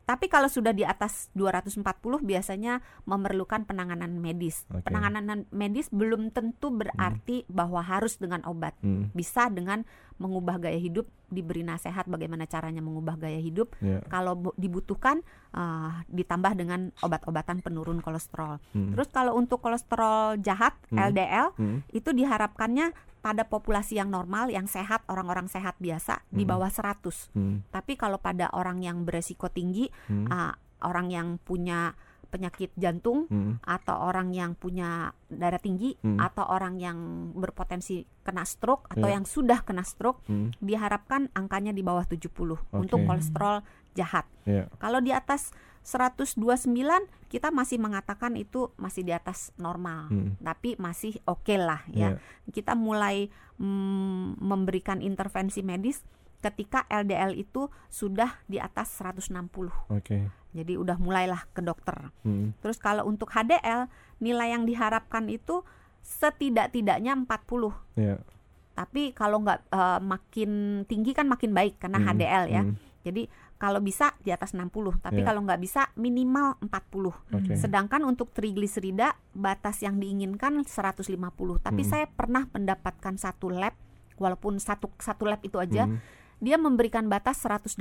[SPEAKER 4] Tapi kalau sudah di atas 240 biasanya memerlukan penanganan medis.
[SPEAKER 2] Oke.
[SPEAKER 4] Penanganan medis belum tentu berarti bahwa harus dengan obat.
[SPEAKER 2] Hmm.
[SPEAKER 4] Bisa dengan mengubah gaya hidup, diberi nasihat bagaimana caranya mengubah gaya hidup.
[SPEAKER 2] Ya.
[SPEAKER 4] Kalau bu- dibutuhkan eh, ditambah dengan obat-obatan penurun kolesterol.
[SPEAKER 2] Hmm.
[SPEAKER 4] Terus kalau untuk kolesterol jahat
[SPEAKER 2] Hmm.
[SPEAKER 4] LDL
[SPEAKER 2] Hmm.
[SPEAKER 4] itu diharapkannya pada populasi yang normal, yang sehat, orang-orang sehat biasa di
[SPEAKER 2] Hmm.
[SPEAKER 4] bawah 100.
[SPEAKER 2] Hmm.
[SPEAKER 4] Tapi kalau pada orang yang beresiko tinggi,
[SPEAKER 2] Hmm.
[SPEAKER 4] ah, orang yang punya penyakit jantung
[SPEAKER 2] Hmm.
[SPEAKER 4] atau orang yang punya darah tinggi
[SPEAKER 2] Hmm.
[SPEAKER 4] atau orang yang berpotensi kena stroke atau
[SPEAKER 2] Ya.
[SPEAKER 4] yang sudah kena stroke
[SPEAKER 2] Hmm.
[SPEAKER 4] diharapkan angkanya di bawah 70
[SPEAKER 2] Oke.
[SPEAKER 4] untuk kolesterol jahat.
[SPEAKER 2] Ya.
[SPEAKER 4] Kalau di atas 129 kita masih mengatakan itu masih di atas normal.
[SPEAKER 2] Hmm.
[SPEAKER 4] Tapi masih oke lah ya.
[SPEAKER 2] Ya.
[SPEAKER 4] Kita mulai mm, memberikan intervensi medis ketika LDL itu sudah di atas 160.
[SPEAKER 2] Oke.
[SPEAKER 4] Jadi udah mulailah ke dokter.
[SPEAKER 2] Hmm.
[SPEAKER 4] Terus kalau untuk HDL nilai yang diharapkan itu setidak-tidaknya 40.
[SPEAKER 2] Ya.
[SPEAKER 4] Tapi kalau nggak eh, makin tinggi kan makin baik karena
[SPEAKER 2] Hmm.
[SPEAKER 4] HDL ya.
[SPEAKER 2] Hmm.
[SPEAKER 4] Jadi kalau bisa di atas 60, tapi
[SPEAKER 2] Ya.
[SPEAKER 4] kalau nggak bisa minimal 40.
[SPEAKER 2] Oke.
[SPEAKER 4] Sedangkan untuk trigliserida batas yang diinginkan 150. Tapi
[SPEAKER 2] Hmm.
[SPEAKER 4] saya pernah mendapatkan satu lab walaupun satu satu lab itu aja
[SPEAKER 2] Hmm.
[SPEAKER 4] Dia memberikan batas 180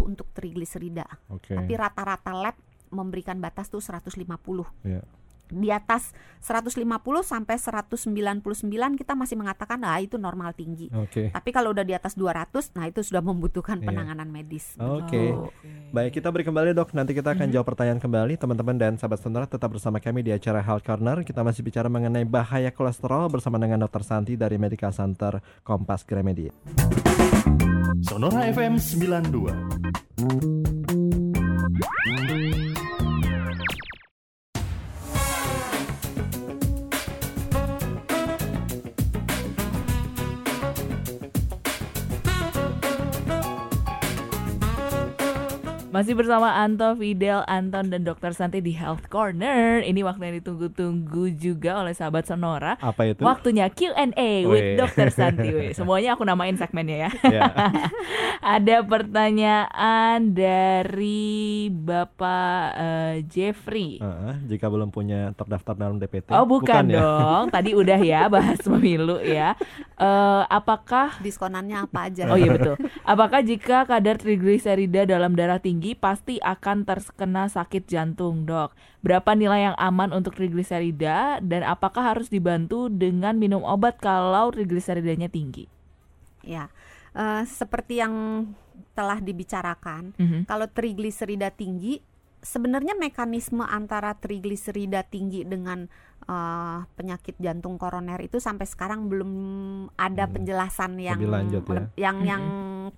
[SPEAKER 4] untuk trigliserida.
[SPEAKER 2] Oke.
[SPEAKER 4] Tapi rata-rata lab memberikan batas tuh 150.
[SPEAKER 2] Ya.
[SPEAKER 4] di atas 150 sampai 199 kita masih mengatakan ah itu normal tinggi.
[SPEAKER 2] Oke.
[SPEAKER 4] Tapi kalau udah di atas 200, nah itu sudah membutuhkan
[SPEAKER 2] Iya.
[SPEAKER 4] penanganan medis.
[SPEAKER 2] Oke.
[SPEAKER 3] Oh,
[SPEAKER 2] Baik, kita beri kembali dok. Nanti kita akan
[SPEAKER 3] Mhm.
[SPEAKER 2] jawab pertanyaan kembali. Teman-teman dan sahabat sonora tetap bersama kami di acara Health Corner. Kita masih bicara mengenai bahaya kolesterol bersama dengan Dr. Santi dari Medical Center Kompas Gramedia.
[SPEAKER 1] Sonora FM 92.
[SPEAKER 3] Masih bersama Anto, Fidel, Anton, dan Dokter Santi di Health Corner. Ini waktu yang ditunggu-tunggu juga oleh sahabat Sonora.
[SPEAKER 2] Apa itu?
[SPEAKER 3] Waktunya Q&A
[SPEAKER 2] Wih.
[SPEAKER 3] with Dokter Santi. Wih, Semuanya aku namain segmennya ya.
[SPEAKER 2] Ya.
[SPEAKER 3] Ada pertanyaan dari Bapak eh, Jeffrey.
[SPEAKER 2] Heeh, jika belum punya terdaftar dalam DPT.
[SPEAKER 3] Oh bukan,
[SPEAKER 2] ya?
[SPEAKER 3] dong, tadi udah ya bahas pemilu ya. Eh, apakah
[SPEAKER 4] Diskonannya apa aja?
[SPEAKER 3] Oh iya betul. Apakah jika kadar trigliserida dalam darah tinggi pasti akan terkena sakit jantung, Dok? Berapa nilai yang aman untuk trigliserida dan apakah harus dibantu dengan minum obat kalau trigliseridanya tinggi?
[SPEAKER 4] Ya. Eh, seperti yang telah dibicarakan,
[SPEAKER 3] Mhm.
[SPEAKER 4] kalau trigliserida tinggi sebenarnya mekanisme antara trigliserida tinggi dengan eh, penyakit jantung koroner itu sampai sekarang belum ada
[SPEAKER 2] Hmm.
[SPEAKER 4] penjelasan yang
[SPEAKER 2] Lebih lanjut ya.
[SPEAKER 4] yang
[SPEAKER 3] Mhm.
[SPEAKER 4] yang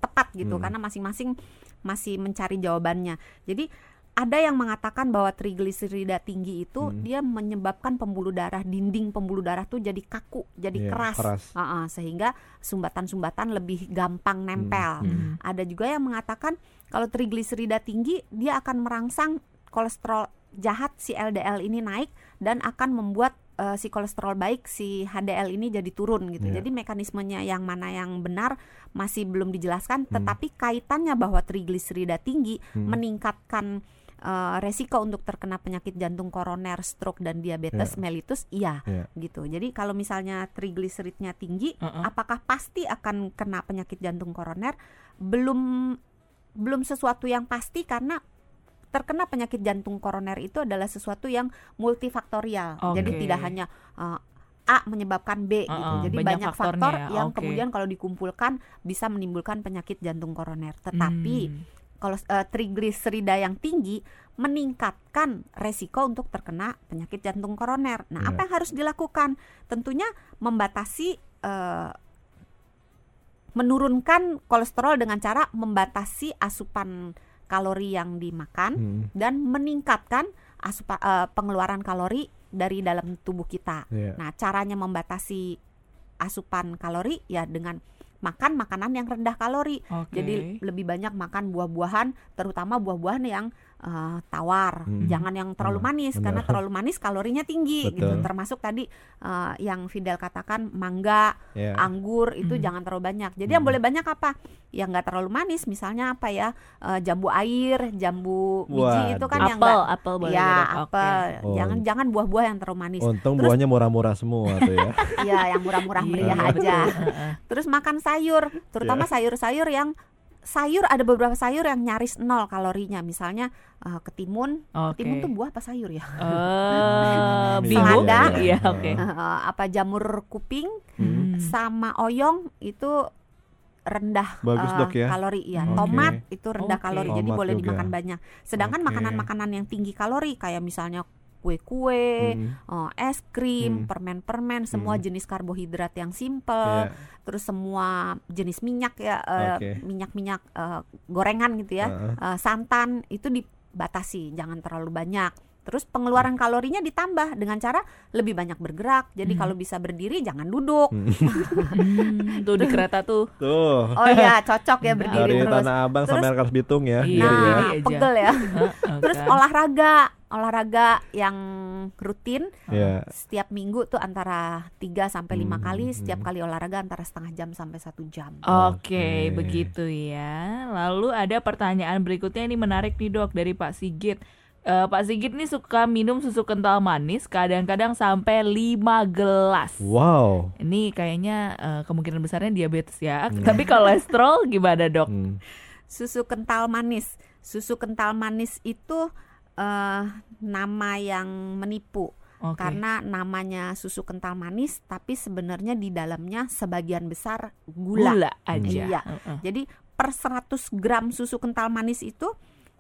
[SPEAKER 4] tepat gitu
[SPEAKER 2] Hmm.
[SPEAKER 4] karena masing-masing masih mencari jawabannya. Jadi ada yang mengatakan bahwa trigliserida tinggi itu
[SPEAKER 2] Hmm.
[SPEAKER 4] dia menyebabkan pembuluh darah dinding pembuluh darah tuh jadi kaku, jadi
[SPEAKER 2] Iya,
[SPEAKER 4] keras.
[SPEAKER 2] keras.
[SPEAKER 4] Ah, ah, sehingga sumbatan-sumbatan lebih gampang nempel.
[SPEAKER 3] Hmm.
[SPEAKER 4] Ada juga yang mengatakan kalau trigliserida tinggi dia akan merangsang kolesterol jahat si LDL ini naik dan akan membuat eh, si kolesterol baik si HDL ini jadi turun gitu.
[SPEAKER 2] Iya.
[SPEAKER 4] Jadi mekanismenya yang mana yang benar masih belum dijelaskan
[SPEAKER 2] Hmm.
[SPEAKER 4] tetapi kaitannya bahwa trigliserida tinggi
[SPEAKER 2] Hmm.
[SPEAKER 4] meningkatkan eh, resiko untuk terkena penyakit jantung koroner, stroke dan diabetes
[SPEAKER 2] Iya.
[SPEAKER 4] mellitus iya
[SPEAKER 2] Iya.
[SPEAKER 4] gitu. Jadi kalau misalnya trigliseridnya tinggi
[SPEAKER 3] Uh-uh.
[SPEAKER 4] apakah pasti akan kena penyakit jantung koroner belum belum sesuatu yang pasti karena terkena penyakit jantung koroner itu adalah sesuatu yang multifaktorial jadi
[SPEAKER 3] Oke.
[SPEAKER 4] tidak hanya uh, A menyebabkan B gitu
[SPEAKER 3] Uh-uh,
[SPEAKER 4] jadi
[SPEAKER 3] banyak
[SPEAKER 4] banyak, faktor
[SPEAKER 3] ya,
[SPEAKER 4] yang
[SPEAKER 3] oke.
[SPEAKER 4] kemudian kalau dikumpulkan bisa menimbulkan penyakit jantung koroner tetapi
[SPEAKER 3] Hmm.
[SPEAKER 4] Kalau uh, trigliserida yang tinggi meningkatkan resiko untuk terkena penyakit jantung koroner. Nah,
[SPEAKER 2] Iya.
[SPEAKER 4] apa yang harus dilakukan? Tentunya membatasi uh, menurunkan kolesterol dengan cara membatasi asupan kalori yang dimakan
[SPEAKER 2] Hmm.
[SPEAKER 4] dan meningkatkan asupa, uh, pengeluaran kalori dari dalam tubuh kita.
[SPEAKER 2] Iya.
[SPEAKER 4] Nah, caranya membatasi asupan kalori ya dengan makan makanan yang rendah kalori.
[SPEAKER 3] Oke.
[SPEAKER 4] Jadi lebih banyak makan buah-buahan, terutama buah-buahan yang eh, tawar.
[SPEAKER 2] Hmm.
[SPEAKER 4] Jangan yang terlalu
[SPEAKER 2] Hmm,
[SPEAKER 4] manis
[SPEAKER 2] benar.
[SPEAKER 4] karena terlalu manis kalorinya tinggi gitu. Termasuk tadi eh, yang Fidel katakan mangga,
[SPEAKER 2] Iya.
[SPEAKER 4] anggur itu
[SPEAKER 3] Hmm.
[SPEAKER 4] jangan terlalu banyak. Jadi yang
[SPEAKER 2] Hmm.
[SPEAKER 4] boleh banyak apa? Yang nggak terlalu manis, misalnya apa ya? Eh, jambu air, jambu biji itu kan yang
[SPEAKER 3] apel,
[SPEAKER 4] nggak
[SPEAKER 3] apel boleh
[SPEAKER 4] ya.
[SPEAKER 3] Oke.
[SPEAKER 4] apel.
[SPEAKER 2] Oh.
[SPEAKER 4] Jangan jangan buah-buah yang terlalu manis.
[SPEAKER 2] Untung
[SPEAKER 4] Terus-
[SPEAKER 2] buahnya murah-murah semua tuh ya.
[SPEAKER 4] Iya, yang murah-murah
[SPEAKER 3] Iya,
[SPEAKER 4] meriah
[SPEAKER 3] betul.
[SPEAKER 4] aja.
[SPEAKER 3] Heeh.
[SPEAKER 4] Terus makan sayur, terutama
[SPEAKER 2] Iya.
[SPEAKER 4] sayur-sayur yang sayur ada beberapa sayur yang nyaris nol kalorinya. Misalnya eh, ketimun,
[SPEAKER 3] Oke.
[SPEAKER 4] ketimun tuh buah apa sayur ya?
[SPEAKER 3] Bihun.
[SPEAKER 4] selada.
[SPEAKER 3] Iya,
[SPEAKER 2] Heeh.
[SPEAKER 3] oke.
[SPEAKER 4] Eh, apa jamur kuping
[SPEAKER 2] Hmm.
[SPEAKER 4] Sama oyong itu rendah
[SPEAKER 2] Bagus,
[SPEAKER 4] eh,
[SPEAKER 2] Dok, ya.
[SPEAKER 4] kalori ya.
[SPEAKER 3] Oke.
[SPEAKER 4] Tomat itu rendah
[SPEAKER 3] Oke.
[SPEAKER 4] kalori, jadi
[SPEAKER 2] Tomat
[SPEAKER 4] boleh
[SPEAKER 2] juga.
[SPEAKER 4] dimakan banyak. Sedangkan makanan-makanan yang tinggi kalori kayak misalnya kue-kue,
[SPEAKER 2] Hmm.
[SPEAKER 4] eh, es krim,
[SPEAKER 2] Hmm.
[SPEAKER 4] permen-permen, semua
[SPEAKER 2] Hmm.
[SPEAKER 4] jenis karbohidrat yang simple,
[SPEAKER 2] Iya.
[SPEAKER 4] terus semua jenis minyak ya eh,
[SPEAKER 2] Oke.
[SPEAKER 4] minyak-minyak eh, gorengan gitu ya
[SPEAKER 2] Heeh.
[SPEAKER 4] Eh, santan itu dibatasi jangan terlalu banyak terus pengeluaran kalorinya ditambah dengan cara lebih banyak bergerak jadi
[SPEAKER 3] Hmm.
[SPEAKER 4] kalau bisa berdiri jangan duduk
[SPEAKER 2] Hmm.
[SPEAKER 3] Tuh di kereta tuh.
[SPEAKER 2] Tuh.
[SPEAKER 4] oh iya cocok ya berdiri
[SPEAKER 2] Dari
[SPEAKER 4] terus
[SPEAKER 2] Tanah Abang
[SPEAKER 4] Terus-
[SPEAKER 2] sampai Rangkas Bitung ya.
[SPEAKER 3] Iya,
[SPEAKER 4] nah
[SPEAKER 3] aja.
[SPEAKER 4] pegel ya
[SPEAKER 3] Heeh,
[SPEAKER 4] terus
[SPEAKER 3] kan.
[SPEAKER 4] olahraga olahraga yang rutin
[SPEAKER 2] Iya.
[SPEAKER 4] setiap minggu tuh antara 3 sampai lima
[SPEAKER 2] Hmm,
[SPEAKER 4] kali setiap
[SPEAKER 2] hmm.
[SPEAKER 4] kali olahraga antara setengah jam sampai satu jam
[SPEAKER 3] Oke,
[SPEAKER 2] Oke.
[SPEAKER 3] begitu ya. Lalu ada pertanyaan berikutnya ini menarik nih dok dari Pak Sigit. Eh, Pak Sigit nih suka minum susu kental manis, kadang-kadang sampai 5 gelas.
[SPEAKER 2] Wow.
[SPEAKER 3] Ini kayaknya eh, kemungkinan besarnya diabetes ya.
[SPEAKER 2] Hmm.
[SPEAKER 3] Tapi kolesterol gimana dok?
[SPEAKER 2] Hmm.
[SPEAKER 4] susu kental manis. Susu kental manis itu eh, nama yang menipu.
[SPEAKER 3] Oke.
[SPEAKER 4] karena namanya susu kental manis tapi sebenarnya di dalamnya sebagian besar gula.
[SPEAKER 3] gula aja.
[SPEAKER 4] Iya.
[SPEAKER 3] Heeh.
[SPEAKER 4] Jadi per 100 gram susu kental manis itu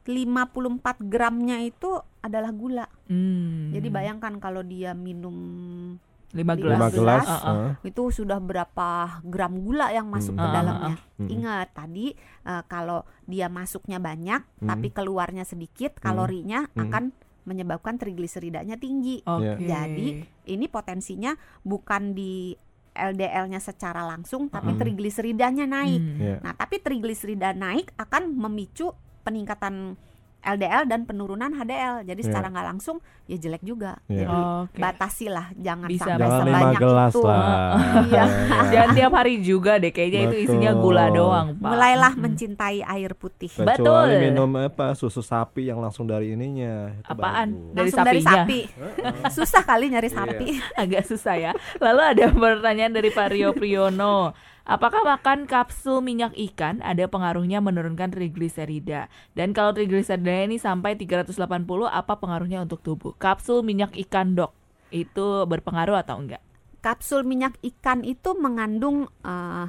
[SPEAKER 4] 54 gramnya itu adalah gula.
[SPEAKER 3] Hmm.
[SPEAKER 4] Jadi bayangkan kalau dia minum
[SPEAKER 3] lima gelas.
[SPEAKER 2] Lima gelas.
[SPEAKER 4] gelas.
[SPEAKER 3] Heeh.
[SPEAKER 2] uh,
[SPEAKER 4] itu sudah berapa gram gula yang masuk
[SPEAKER 2] Hmm.
[SPEAKER 4] ke
[SPEAKER 3] Ah,
[SPEAKER 4] dalamnya.
[SPEAKER 2] Hmm.
[SPEAKER 4] Ingat tadi eh, kalau dia masuknya banyak
[SPEAKER 2] Hmm.
[SPEAKER 4] tapi keluarnya sedikit, kalorinya
[SPEAKER 2] Hmm.
[SPEAKER 4] akan menyebabkan trigliseridanya tinggi.
[SPEAKER 3] Oke.
[SPEAKER 4] Jadi, Ini potensinya bukan di LDL-nya secara langsung tapi
[SPEAKER 2] Hmm.
[SPEAKER 4] trigliseridanya naik.
[SPEAKER 3] Hmm.
[SPEAKER 2] Iya.
[SPEAKER 4] Nah, tapi trigliserida naik akan memicu peningkatan LDL dan penurunan HDL. Jadi
[SPEAKER 2] Iya.
[SPEAKER 4] secara nggak langsung ya jelek juga.
[SPEAKER 2] Iya.
[SPEAKER 4] Jadi
[SPEAKER 3] Oke.
[SPEAKER 4] batasilah jangan
[SPEAKER 3] Bisa
[SPEAKER 4] sampai
[SPEAKER 2] Jangan
[SPEAKER 4] sebanyak
[SPEAKER 2] gelas
[SPEAKER 4] itu.
[SPEAKER 2] lah.
[SPEAKER 4] Iya.
[SPEAKER 3] Jangan tiap hari juga deh kayaknya itu isinya gula
[SPEAKER 2] Betul.
[SPEAKER 3] doang, Pak.
[SPEAKER 4] Mulailah
[SPEAKER 3] Mm-mm.
[SPEAKER 4] mencintai air putih.
[SPEAKER 3] Betul.
[SPEAKER 2] Minum apa susu sapi yang langsung dari ininya. Itu
[SPEAKER 3] Apaan? Dari
[SPEAKER 4] Langsung dari sapi. Susah kali nyari
[SPEAKER 2] Iya.
[SPEAKER 4] sapi.
[SPEAKER 3] agak susah ya. Lalu ada pertanyaan dari Pak Rio Priyono. Apakah makan kapsul minyak ikan ada pengaruhnya menurunkan trigliserida? Dan kalau trigliserida ini sampai 380 apa pengaruhnya untuk tubuh? Kapsul minyak ikan, Dok. Itu berpengaruh atau enggak?
[SPEAKER 4] Kapsul minyak ikan itu mengandung eh,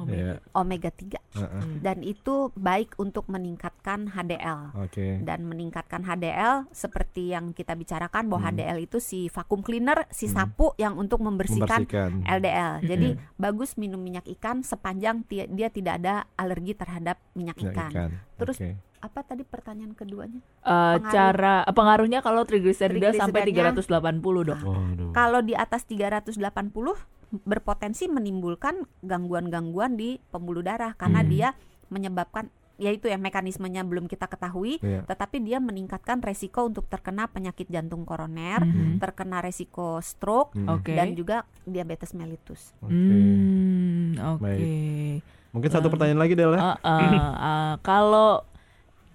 [SPEAKER 3] Omega.
[SPEAKER 2] Iya.
[SPEAKER 4] omega 3
[SPEAKER 2] Heeh.
[SPEAKER 3] Hmm.
[SPEAKER 4] dan itu baik untuk meningkatkan HDL.
[SPEAKER 2] Oke.
[SPEAKER 4] dan meningkatkan HDL seperti yang kita bicarakan bahwa
[SPEAKER 2] Hmm.
[SPEAKER 4] HDL itu si vakum cleaner, si
[SPEAKER 2] Hmm.
[SPEAKER 4] sapu yang untuk membersihkan
[SPEAKER 2] Membersihkan.
[SPEAKER 4] LDL.
[SPEAKER 3] Mm-mm.
[SPEAKER 4] Jadi bagus minum minyak ikan sepanjang dia tidak ada alergi terhadap minyak
[SPEAKER 2] Minyak
[SPEAKER 4] ikan.
[SPEAKER 2] ikan.
[SPEAKER 4] Terus
[SPEAKER 2] Oke.
[SPEAKER 4] Apa tadi pertanyaan keduanya?
[SPEAKER 3] Eh,
[SPEAKER 4] Pengaruh.
[SPEAKER 3] cara eh, pengaruhnya kalau trigliserida sampai
[SPEAKER 4] Trigliseridanya-
[SPEAKER 3] 380, Dok.
[SPEAKER 2] Waduh.
[SPEAKER 4] Kalau di atas 380 berpotensi menimbulkan gangguan-gangguan di pembuluh darah karena
[SPEAKER 3] Hmm.
[SPEAKER 4] dia menyebabkan yaitu ya mekanismenya belum kita ketahui
[SPEAKER 2] Iya.
[SPEAKER 4] tetapi dia meningkatkan resiko untuk terkena penyakit jantung koroner,
[SPEAKER 3] Mhm.
[SPEAKER 4] terkena resiko stroke
[SPEAKER 2] Hmm.
[SPEAKER 3] Oke.
[SPEAKER 4] dan juga diabetes mellitus.
[SPEAKER 2] Oke.
[SPEAKER 3] Hmm, oke.
[SPEAKER 2] Baik. Mungkin satu
[SPEAKER 3] Eh,
[SPEAKER 2] pertanyaan lagi Del ya?
[SPEAKER 3] Ah, ah, ah. kalau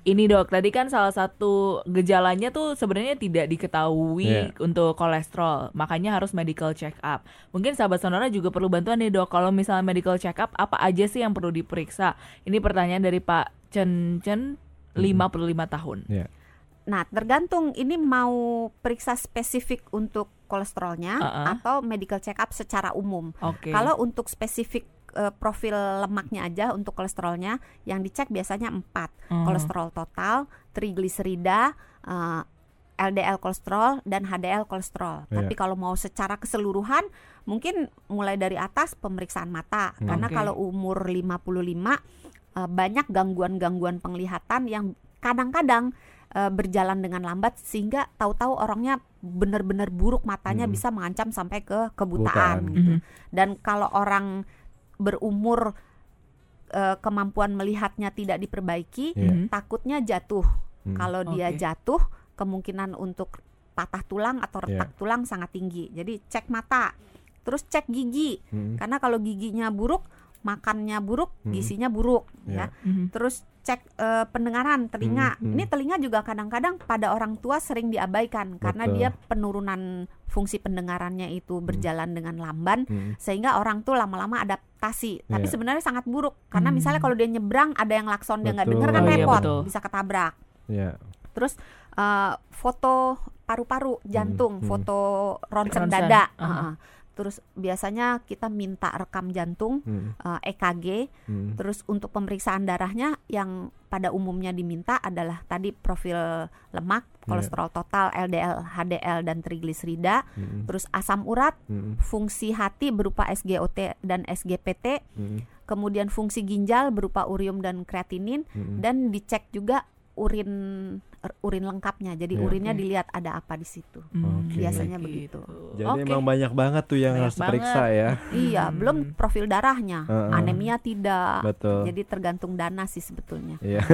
[SPEAKER 3] ini dok, tadi kan salah satu gejalanya tuh sebenarnya tidak diketahui
[SPEAKER 2] Iya.
[SPEAKER 3] untuk kolesterol, makanya harus medical check up. Mungkin sahabat sonora juga perlu bantuan nih dok. Kalau misalnya medical check up, apa aja sih yang perlu diperiksa? Ini pertanyaan dari Pak Chen Chen, 55 tahun.
[SPEAKER 2] Iya.
[SPEAKER 4] Nah, tergantung ini mau periksa spesifik untuk kolesterolnya
[SPEAKER 3] Uh-uh.
[SPEAKER 4] atau medical check up secara umum.
[SPEAKER 3] Oke.
[SPEAKER 4] Kalau untuk spesifik eh, profil lemaknya aja untuk kolesterolnya yang dicek biasanya 4.
[SPEAKER 3] Hmm.
[SPEAKER 4] Kolesterol total, trigliserida, eh, LDL kolesterol dan HDL kolesterol.
[SPEAKER 2] Iya.
[SPEAKER 4] Tapi kalau mau secara keseluruhan mungkin mulai dari atas pemeriksaan mata
[SPEAKER 2] Hmm.
[SPEAKER 4] karena
[SPEAKER 3] Oke.
[SPEAKER 4] kalau umur 55 eh, banyak gangguan-gangguan penglihatan yang kadang-kadang berjalan dengan lambat sehingga tahu-tahu orangnya benar-benar buruk matanya
[SPEAKER 2] Hmm.
[SPEAKER 4] bisa mengancam sampai ke
[SPEAKER 2] Kebutaan.
[SPEAKER 4] gitu.
[SPEAKER 3] Mhm.
[SPEAKER 4] Dan kalau orang berumur eh, kemampuan melihatnya tidak diperbaiki,
[SPEAKER 2] Iya.
[SPEAKER 3] Mhm.
[SPEAKER 4] takutnya jatuh.
[SPEAKER 2] Hmm.
[SPEAKER 4] Kalau dia
[SPEAKER 3] Oke.
[SPEAKER 4] jatuh, kemungkinan untuk patah tulang atau retak tulang sangat tinggi. Jadi cek mata, terus cek gigi.
[SPEAKER 2] Hmm.
[SPEAKER 4] Karena kalau giginya buruk, makannya buruk,
[SPEAKER 2] Hmm.
[SPEAKER 4] gizinya buruk,
[SPEAKER 2] Iya.
[SPEAKER 4] ya.
[SPEAKER 3] Mhm.
[SPEAKER 4] Terus cek eh, pendengaran, telinga.
[SPEAKER 2] Hmm, hmm.
[SPEAKER 4] Ini telinga juga kadang-kadang pada orang tua sering diabaikan karena
[SPEAKER 2] Betul.
[SPEAKER 4] dia penurunan fungsi pendengarannya itu berjalan dengan lamban
[SPEAKER 2] Hmm.
[SPEAKER 4] sehingga orang tuh lama-lama adaptasi. Tapi
[SPEAKER 2] Iya.
[SPEAKER 4] sebenarnya sangat buruk karena
[SPEAKER 3] Hmm.
[SPEAKER 4] misalnya kalau dia nyebrang ada yang lakson dia nggak dengar kan
[SPEAKER 3] Oh, iya,
[SPEAKER 4] repot,
[SPEAKER 3] betul.
[SPEAKER 4] bisa ketabrak.
[SPEAKER 2] Iya.
[SPEAKER 4] Terus eh, foto paru-paru, jantung,
[SPEAKER 2] hmm.
[SPEAKER 4] foto ronsen
[SPEAKER 3] Ronsen,
[SPEAKER 4] dada.
[SPEAKER 3] aha.
[SPEAKER 4] Heeh. Terus biasanya kita minta rekam jantung,
[SPEAKER 2] Hmm.
[SPEAKER 4] eh, EKG.
[SPEAKER 2] Hmm.
[SPEAKER 4] Terus untuk pemeriksaan darahnya yang pada umumnya diminta adalah tadi profil lemak,
[SPEAKER 2] Iya.
[SPEAKER 4] kolesterol total, LDL, HDL dan trigliserida,
[SPEAKER 2] Hmm.
[SPEAKER 4] terus asam urat,
[SPEAKER 2] Hmm.
[SPEAKER 4] fungsi hati berupa SGOT dan SGPT,
[SPEAKER 2] Hmm.
[SPEAKER 4] kemudian fungsi ginjal berupa urium dan kreatinin
[SPEAKER 2] Hmm.
[SPEAKER 4] dan dicek juga urin urin lengkapnya. Jadi
[SPEAKER 2] Iya.
[SPEAKER 4] urinnya
[SPEAKER 3] Oke.
[SPEAKER 4] dilihat ada apa di situ.
[SPEAKER 3] Hmm,
[SPEAKER 2] Oke.
[SPEAKER 4] Biasanya
[SPEAKER 3] gitu.
[SPEAKER 4] begitu.
[SPEAKER 2] Jadi
[SPEAKER 3] Oke.
[SPEAKER 2] emang banyak banget tuh yang
[SPEAKER 3] Banyak
[SPEAKER 2] harus diperiksa ya.
[SPEAKER 4] Iya,
[SPEAKER 3] Hmm.
[SPEAKER 4] belum profil darahnya,
[SPEAKER 2] Heeh.
[SPEAKER 4] anemia tidak.
[SPEAKER 2] Betul.
[SPEAKER 4] Jadi tergantung dana sih sebetulnya.
[SPEAKER 2] Iya.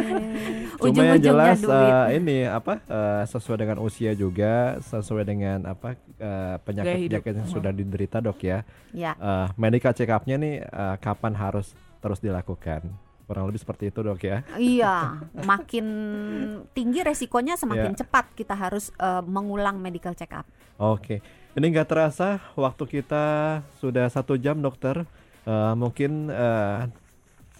[SPEAKER 2] Yang
[SPEAKER 4] Ujung-ujungnya
[SPEAKER 2] jelas
[SPEAKER 4] duit.
[SPEAKER 2] eh, ini apa eh, sesuai dengan usia juga, sesuai dengan apa
[SPEAKER 3] Gaya
[SPEAKER 2] penyakit-penyakit yang sudah diderita dok ya.
[SPEAKER 4] Ya,
[SPEAKER 2] Eh, medical check up-nya nih eh, kapan harus terus dilakukan? Kurang lebih seperti itu dok ya.
[SPEAKER 4] iya. Makin tinggi resikonya semakin
[SPEAKER 2] Iya.
[SPEAKER 4] cepat kita harus eh, mengulang medical check up.
[SPEAKER 2] Oke, ini nggak terasa waktu kita sudah satu jam dokter. Eh, mungkin eh,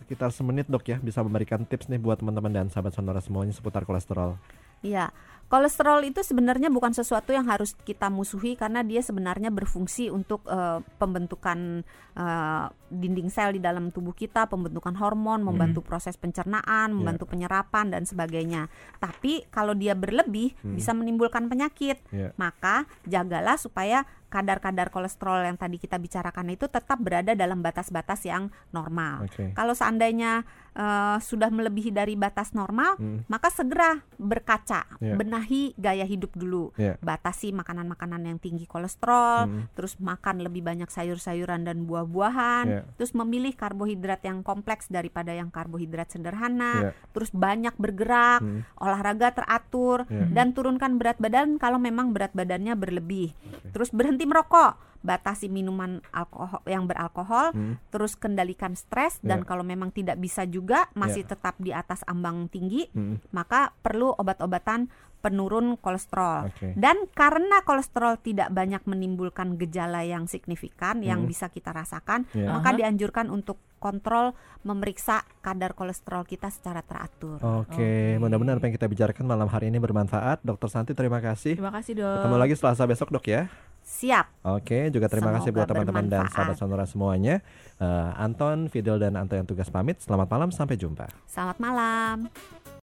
[SPEAKER 2] sekitar semenit dok ya bisa memberikan tips nih buat teman-teman dan sahabat sonora semuanya seputar kolesterol.
[SPEAKER 4] Iya. Kolesterol itu sebenarnya bukan sesuatu yang harus kita musuhi karena dia sebenarnya berfungsi untuk uh, pembentukan uh, dinding sel di dalam tubuh kita, pembentukan hormon, membantu hmm. proses pencernaan, membantu yeah. penyerapan dan sebagainya. Tapi kalau dia berlebih hmm. bisa menimbulkan penyakit. Yeah. Maka jagalah supaya kadar-kadar kolesterol yang tadi kita bicarakan itu tetap berada dalam batas-batas yang normal. Okay. Kalau seandainya uh, sudah melebihi dari batas normal, hmm. maka segera berkaca, yeah. benahi gaya hidup dulu, yeah. batasi makanan-makanan yang tinggi kolesterol, hmm. terus makan lebih banyak sayur-sayuran dan buah-buahan, yeah. Terus memilih karbohidrat yang kompleks daripada yang karbohidrat sederhana, yeah. terus banyak bergerak, hmm. olahraga teratur, yeah. dan turunkan berat badan kalau memang berat badannya berlebih, okay. terus berhenti berhenti merokok batasi minuman alkohol yang beralkohol, hmm. terus kendalikan stres yeah. dan kalau memang tidak bisa juga masih yeah. tetap di atas ambang tinggi, hmm. maka perlu obat-obatan penurun kolesterol. Okay. Dan karena kolesterol tidak banyak menimbulkan gejala yang signifikan hmm. yang bisa kita rasakan, yeah. maka dianjurkan untuk kontrol memeriksa kadar kolesterol kita secara teratur.
[SPEAKER 2] Oke, okay. okay. mudah-mudahan apa yang kita bicarakan malam hari ini bermanfaat. Dokter Santi terima kasih.
[SPEAKER 3] Terima kasih, Dok.
[SPEAKER 2] Ketemu lagi Selasa besok, Dok ya.
[SPEAKER 4] Siap.
[SPEAKER 2] Oke, juga terima Semoga kasih buat teman-teman dan sahabat sonora semuanya. Uh, Anton, Fidel dan Anto yang tugas pamit. Selamat malam, sampai jumpa.
[SPEAKER 4] Selamat malam.